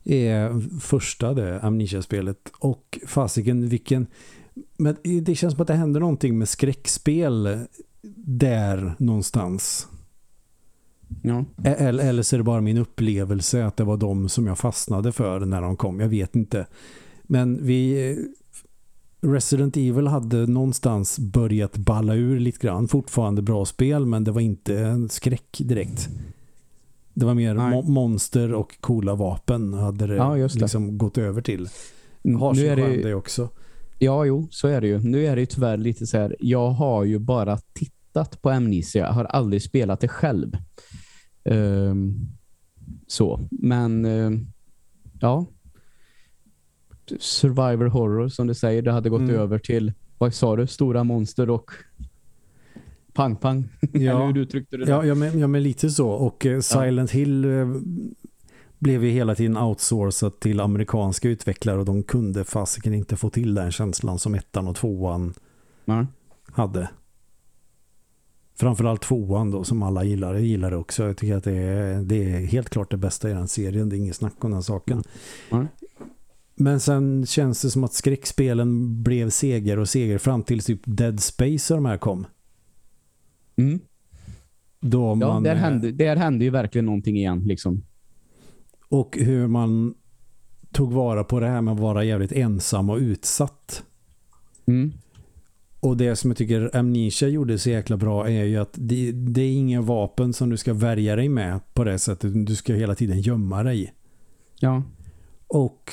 är första det Amnesia-spelet. Och fasiken vilken... Men det känns som att det händer någonting med skräckspel där någonstans. Ja. Eller, eller så är det bara min upplevelse att det var de som jag fastnade för när de kom. Jag vet inte. Men vi... Resident Evil hade någonstans börjat balla ur lite grann. Fortfarande bra spel men det var inte en skräck direkt. Det var mer mo- monster och coola vapen hade det, Ja, det. liksom gått över till. Har Nu är det, ju- också. Ja, jo, så är det ju. Nu är det ju tyvärr lite så här. Jag har ju bara tittat på Amnesia. Jag har aldrig spelat det själv. Ehm, så. Men ehm, ja. Survivor horror som du säger. Det hade gått Mm. över till, vad sa du? Stora monster och pang pang. <laughs> Ja. Eller hur du uttryckte det. Ja, ja, men, ja, men lite så. Och eh, Silent Hill eh, blev ju hela tiden outsourcat till amerikanska utvecklare och de kunde fasiken inte få till den känslan som ettan och tvåan Ja. hade. Framförallt tvåan då som alla gillar. Jag gillar det också. Jag tycker att det är, det är helt klart det bästa i den serien. Det är inget snack om den saken. Ja. Men sen känns det som att skräckspelen blev seger och seger fram till typ Dead Space och de här kom. Mm. Då Ja, man, där hände, där hände ju verkligen någonting igen. Liksom. Och hur man tog vara på det här med att vara jävligt ensam och utsatt. Mm. Och det som jag tycker Amnesia gjorde så jäkla bra är ju att det, det är ingen vapen som du ska värja dig med på det sättet. Du ska hela tiden gömma dig. Ja. Och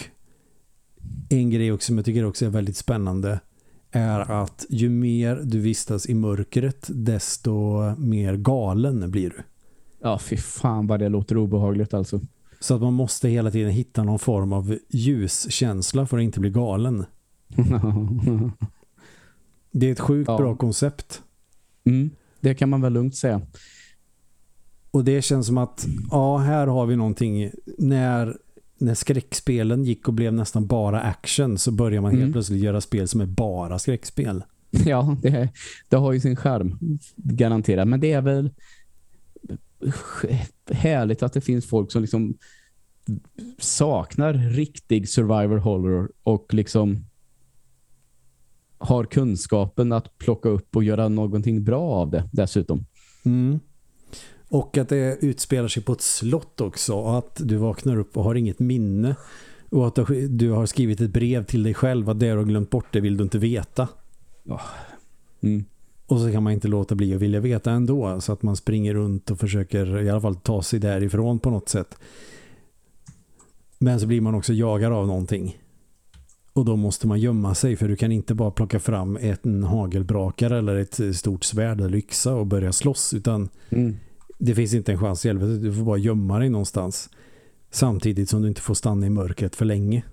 en grej också som jag tycker också är väldigt spännande är att ju mer du vistas i mörkret desto mer galen blir du. ja, fy fan vad det låter obehagligt alltså. Så att man måste hela tiden hitta någon form av ljuskänsla för att inte bli galen. <laughs> Det är ett sjukt Ja. bra koncept. mm. Det kan man väl lugnt säga. Och det känns som att ja, här har vi någonting när, när skräckspelen gick och blev nästan bara action så börjar man helt Mm. plötsligt göra spel som är bara skräckspel. <laughs> Ja, det, det har ju sin skärm. Garanterat. Men det är väl härligt att det finns folk som liksom saknar riktig survivor horror och liksom har kunskapen att plocka upp och göra någonting bra av det dessutom. Mm. Och att det utspelar sig på ett slott också att du vaknar upp och har inget minne och att du- har skrivit ett brev till dig själv att det du har glömt bort det vill du inte veta. Mm. Och så kan man inte låta bli att vilja veta ändå så att man springer runt och försöker i alla fall ta sig därifrån på något sätt. Men så blir man också jagad av någonting. Och då måste man gömma sig för du kan inte bara plocka fram en hagelbrakare eller ett stort svärd eller yxa och börja slåss utan Mm. det finns inte en chans i helvete. Du får bara gömma dig någonstans. Samtidigt som du inte får stanna i mörkret för länge.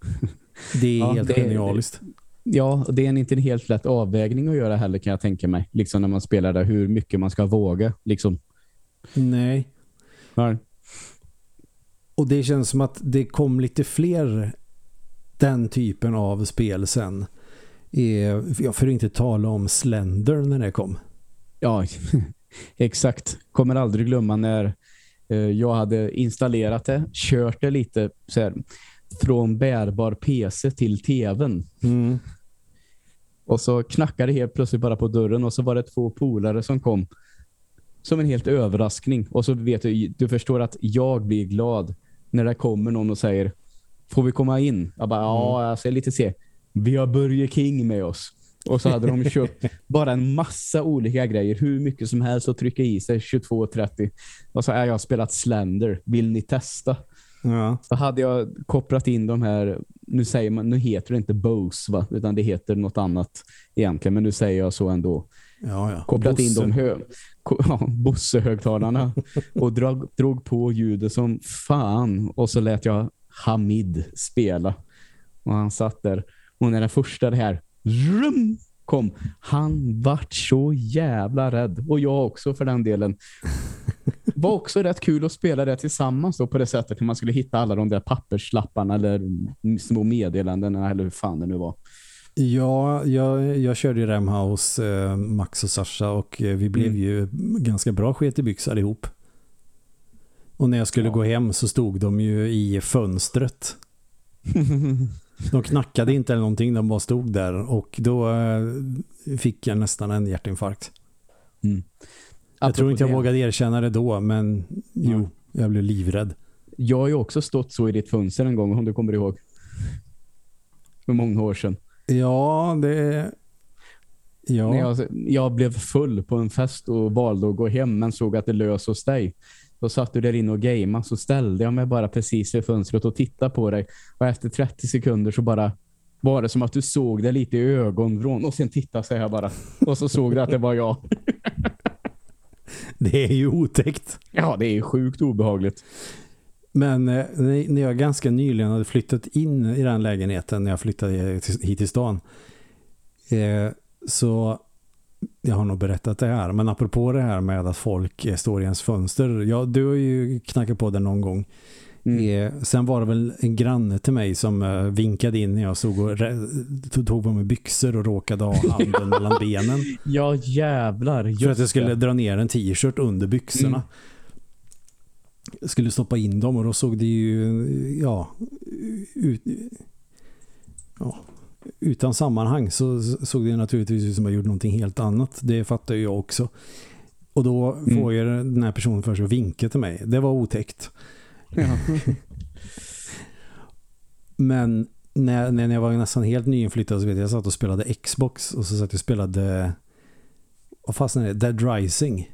<laughs> Det är Ja, helt det- genialiskt. Ja, det är inte en helt lätt avvägning att göra heller kan jag tänka mig. Liksom när man spelar där, hur mycket man ska våga. Liksom. Nej. Ja. Och det känns som att det kom lite fler den typen av spel sen. Ja, För att inte tala om Slender när det kom. Ja, <laughs> exakt. Kommer aldrig glömma när eh, jag hade installerat det, kört det lite så här, från bärbar PC till tvn. Och så knackade det helt plötsligt bara på dörren och så var det två polare som kom som en helt överraskning. Och så vet du, du förstår att jag blir glad när det kommer någon och säger får vi komma in? Jag bara, ja, jag ser lite se. Vi har Burger King med oss. Och så hade de <laughs> köpt bara en massa olika grejer. Hur mycket som helst att trycka i sig 22.30. Och så är jag har spelat Slender. Vill ni testa? Ja. Så hade jag kopplat in de här, nu säger man, nu heter det inte Bose va? Utan det heter något annat egentligen. Men nu säger jag så ändå. Ja, ja. Kopplat in Bosse. de hö <laughs> ja, Bosse-högtalarna och drog, drog på ljudet som fan. Och så lät jag Hamid spela. Och han satt där. Och när den första det här rum kom, han vart så jävla rädd. Och jag också för den delen. Var också rätt kul att spela det tillsammans då på det sättet hur man skulle hitta alla de där papperslapparna eller små meddelanden eller hur fan det nu var. Ja, jag, jag körde ju Remhouse, eh, Max och Sasha och eh, vi blev Mm. ju ganska bra sket i byx allihop. Och när jag skulle Ja. gå hem så stod de ju i fönstret. <laughs> De knackade inte eller någonting, de bara stod där och då eh, fick jag nästan en hjärtinfarkt. Mm. Jag tror inte jag det. vågade erkänna det då, men jo, jag blev livrädd. Jag har ju också stått så i ditt fönster en gång om du kommer ihåg. För många år sedan. Ja, det... Ja, När jag, jag blev full på en fest och valde att gå hem men såg att det lös hos dig. Då satt du där inne och gamea så ställde jag mig bara precis vid fönstret och tittade på dig. Och efter 30 sekunder så bara var det som att du såg det lite i ögonvrån och sen tittade så här bara. Och så såg du att det var jag. <laughs> det är ju otäckt. Ja, det är sjukt obehagligt. Men eh, när jag ganska nyligen hade flyttat in i den lägenheten när jag flyttade hit till stan eh, så jag har nog berättat det här. Men apropå det här med att folk står i ens fönster. Ja, du har ju knackat på den någon gång. Mm. Sen var det väl en granne till mig som eh, vinkade in när jag såg och tog på mig byxor och råkade ha <laughs> handen mellan benen. Ja, jävlar. För att jag skulle det. dra ner en t-shirt under byxorna. Mm. Jag skulle stoppa in dem och då såg det ju ja, ut, ja utan sammanhang så såg det naturligtvis ut som jag gjorde någonting helt annat. Det fattar jag också. Och då mm. får ju den här personen för sig att vinka till mig. Det var otäckt. Ja. <laughs> Men när, när jag var nästan helt nyinflyttad så vet jag, jag satt och spelade Xbox och så satt jag och spelade vad fastnade det? Dead Rising.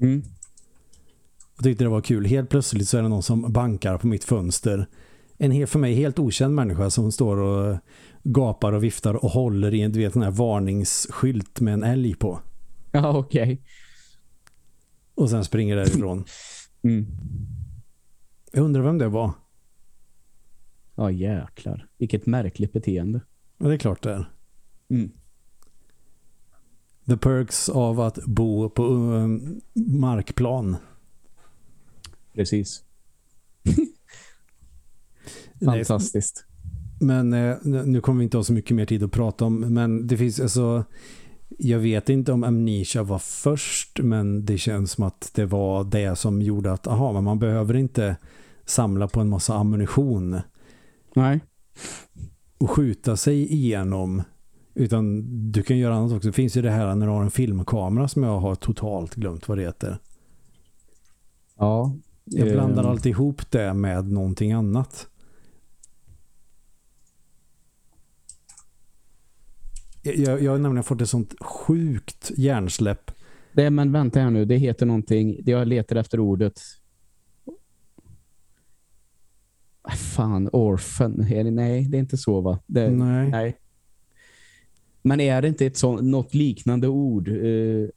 Mm. Jag tyckte det var kul. Helt plötsligt så är det någon som bankar på mitt fönster. En för mig helt okänd människa som står och gapar och viftar och håller i en du vet, den här varningsskylt med en älg på. Ja, okej. Okay. Och sen springer därifrån. Mm. Jag undrar vem det var. Ja, jäklar. Vilket märkligt beteende. Ja, det är klart det är. Mm. The perks av att bo på um, markplan. Precis. <laughs> Fantastiskt. Men eh, nu kommer vi inte ha så mycket mer tid att prata om. Men det finns alltså... Jag vet inte om Amnesia var först men det känns som att det var det som gjorde att aha, men man behöver inte samla på en massa ammunition. Nej. Och skjuta sig igenom utan du kan göra annat också. Det finns ju det här när du har en filmkamera som jag har totalt glömt vad det heter. Ja. Jag blandar eh. alltid ihop det med någonting annat. Jag, jag har nämligen fått ett sånt sjukt hjärnsläpp. Det, men vänta här nu, det heter någonting. Jag letar efter ordet. Fan, orphan. Nej, det är inte så va? Det, nej. nej. Men är det inte ett sånt, något liknande ord? Eh,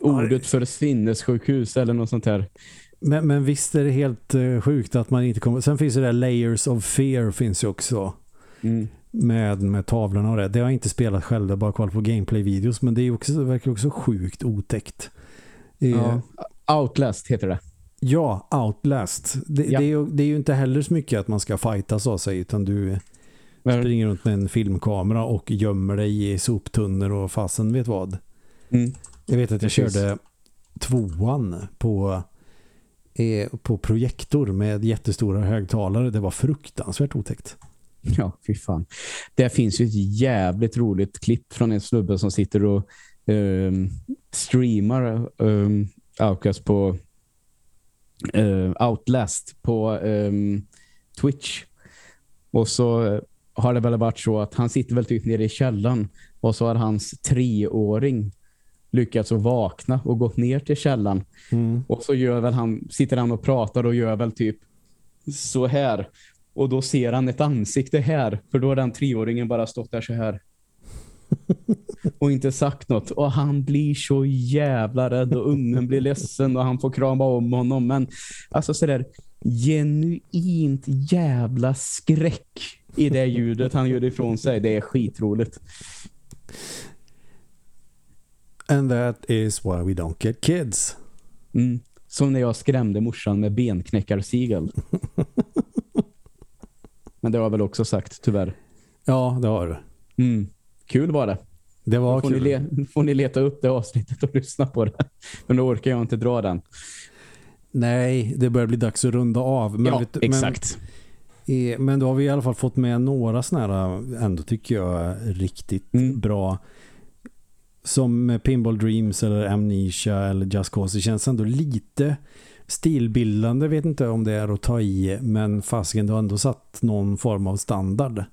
ordet för sinnessjukhus eller något sånt här. Men, men visst är det helt uh, sjukt att man inte kommer... Sen finns det där Layers of Fear finns ju också. Mm med, med tavlorna och det. Det har jag inte spelat själv, det har bara kollat på gameplay-videos. Men det är också, det verkar också sjukt otäckt. Ja. Outlast heter det. Ja, Outlast. Det, ja. det, är ju, det är ju inte heller så mycket att man ska fightas av sig utan du men... springer runt med en filmkamera och gömmer dig i soptunnor och fasen vet vad. Mm. Jag vet att jag Precis. körde tvåan på, eh, på projektor med jättestora högtalare. Det var fruktansvärt otäckt. Ja, fy fan. Det finns ju ett jävligt roligt klipp från en snubbe som sitter och um, streamar um, Outcast på uh, Outlast på um, Twitch. Och så har det väl varit så att han sitter väl typ nere i källan och så har hans treåring lyckats att vakna och gått ner till källan. Mm. Och så gör väl han, sitter han och pratar och gör väl typ så här. Och då ser han ett ansikte här. För då har den treåringen bara stått där så här. <laughs> och inte sagt något. Och han blir så jävla rädd och ungen blir ledsen och han får krama om honom. Men alltså sådär genuint jävla skräck i det ljudet han gör ifrån sig. Det är skitroligt. And that is why we don't get kids. Mm. Som när jag skrämde morsan med benknäckarsigel. <laughs> Men det har jag väl också sagt, tyvärr. Ja, det har du. Mm. Kul var det. Det var får kul. Ni får ni leta upp det avsnittet och <laughs> lyssna på det. Men då orkar jag inte dra den. Nej, det börjar bli dags att runda av. Men ja, vet, exakt. Men, men då har vi i alla fall fått med några sådana här, ändå tycker jag, riktigt mm. bra som Pinball Dreams eller Amnesia eller Just Cause. Det känns ändå lite stilbildande vet inte om det är att ta i men fasken har ändå satt någon form av standard.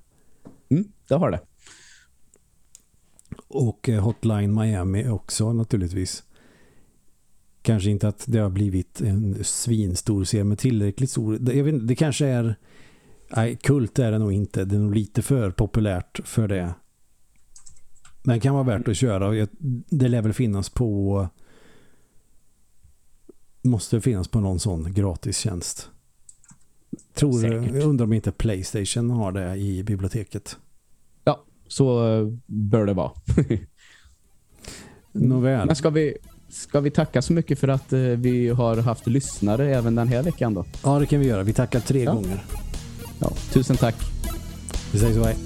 Mm, det har det. Och eh, Hotline Miami också naturligtvis. Kanske inte att det har blivit en svinstor serie men tillräckligt stor. Jag vet inte, det kanske är nej, kult är det nog inte. Det är nog lite för populärt för det. Men kan vara värt att köra. Det lär väl finnas på måste finnas på någon sån gratistjänst. Tror, jag undrar om inte Playstation har det i biblioteket. Så bör det vara. <laughs> Nåväl. Men ska vi, ska vi tacka så mycket för att eh, vi har haft lyssnare även den här veckan då? Ja, det kan vi göra. Vi tackar tre Ja. gånger. Ja, tusen tack. Vi säger så, hej.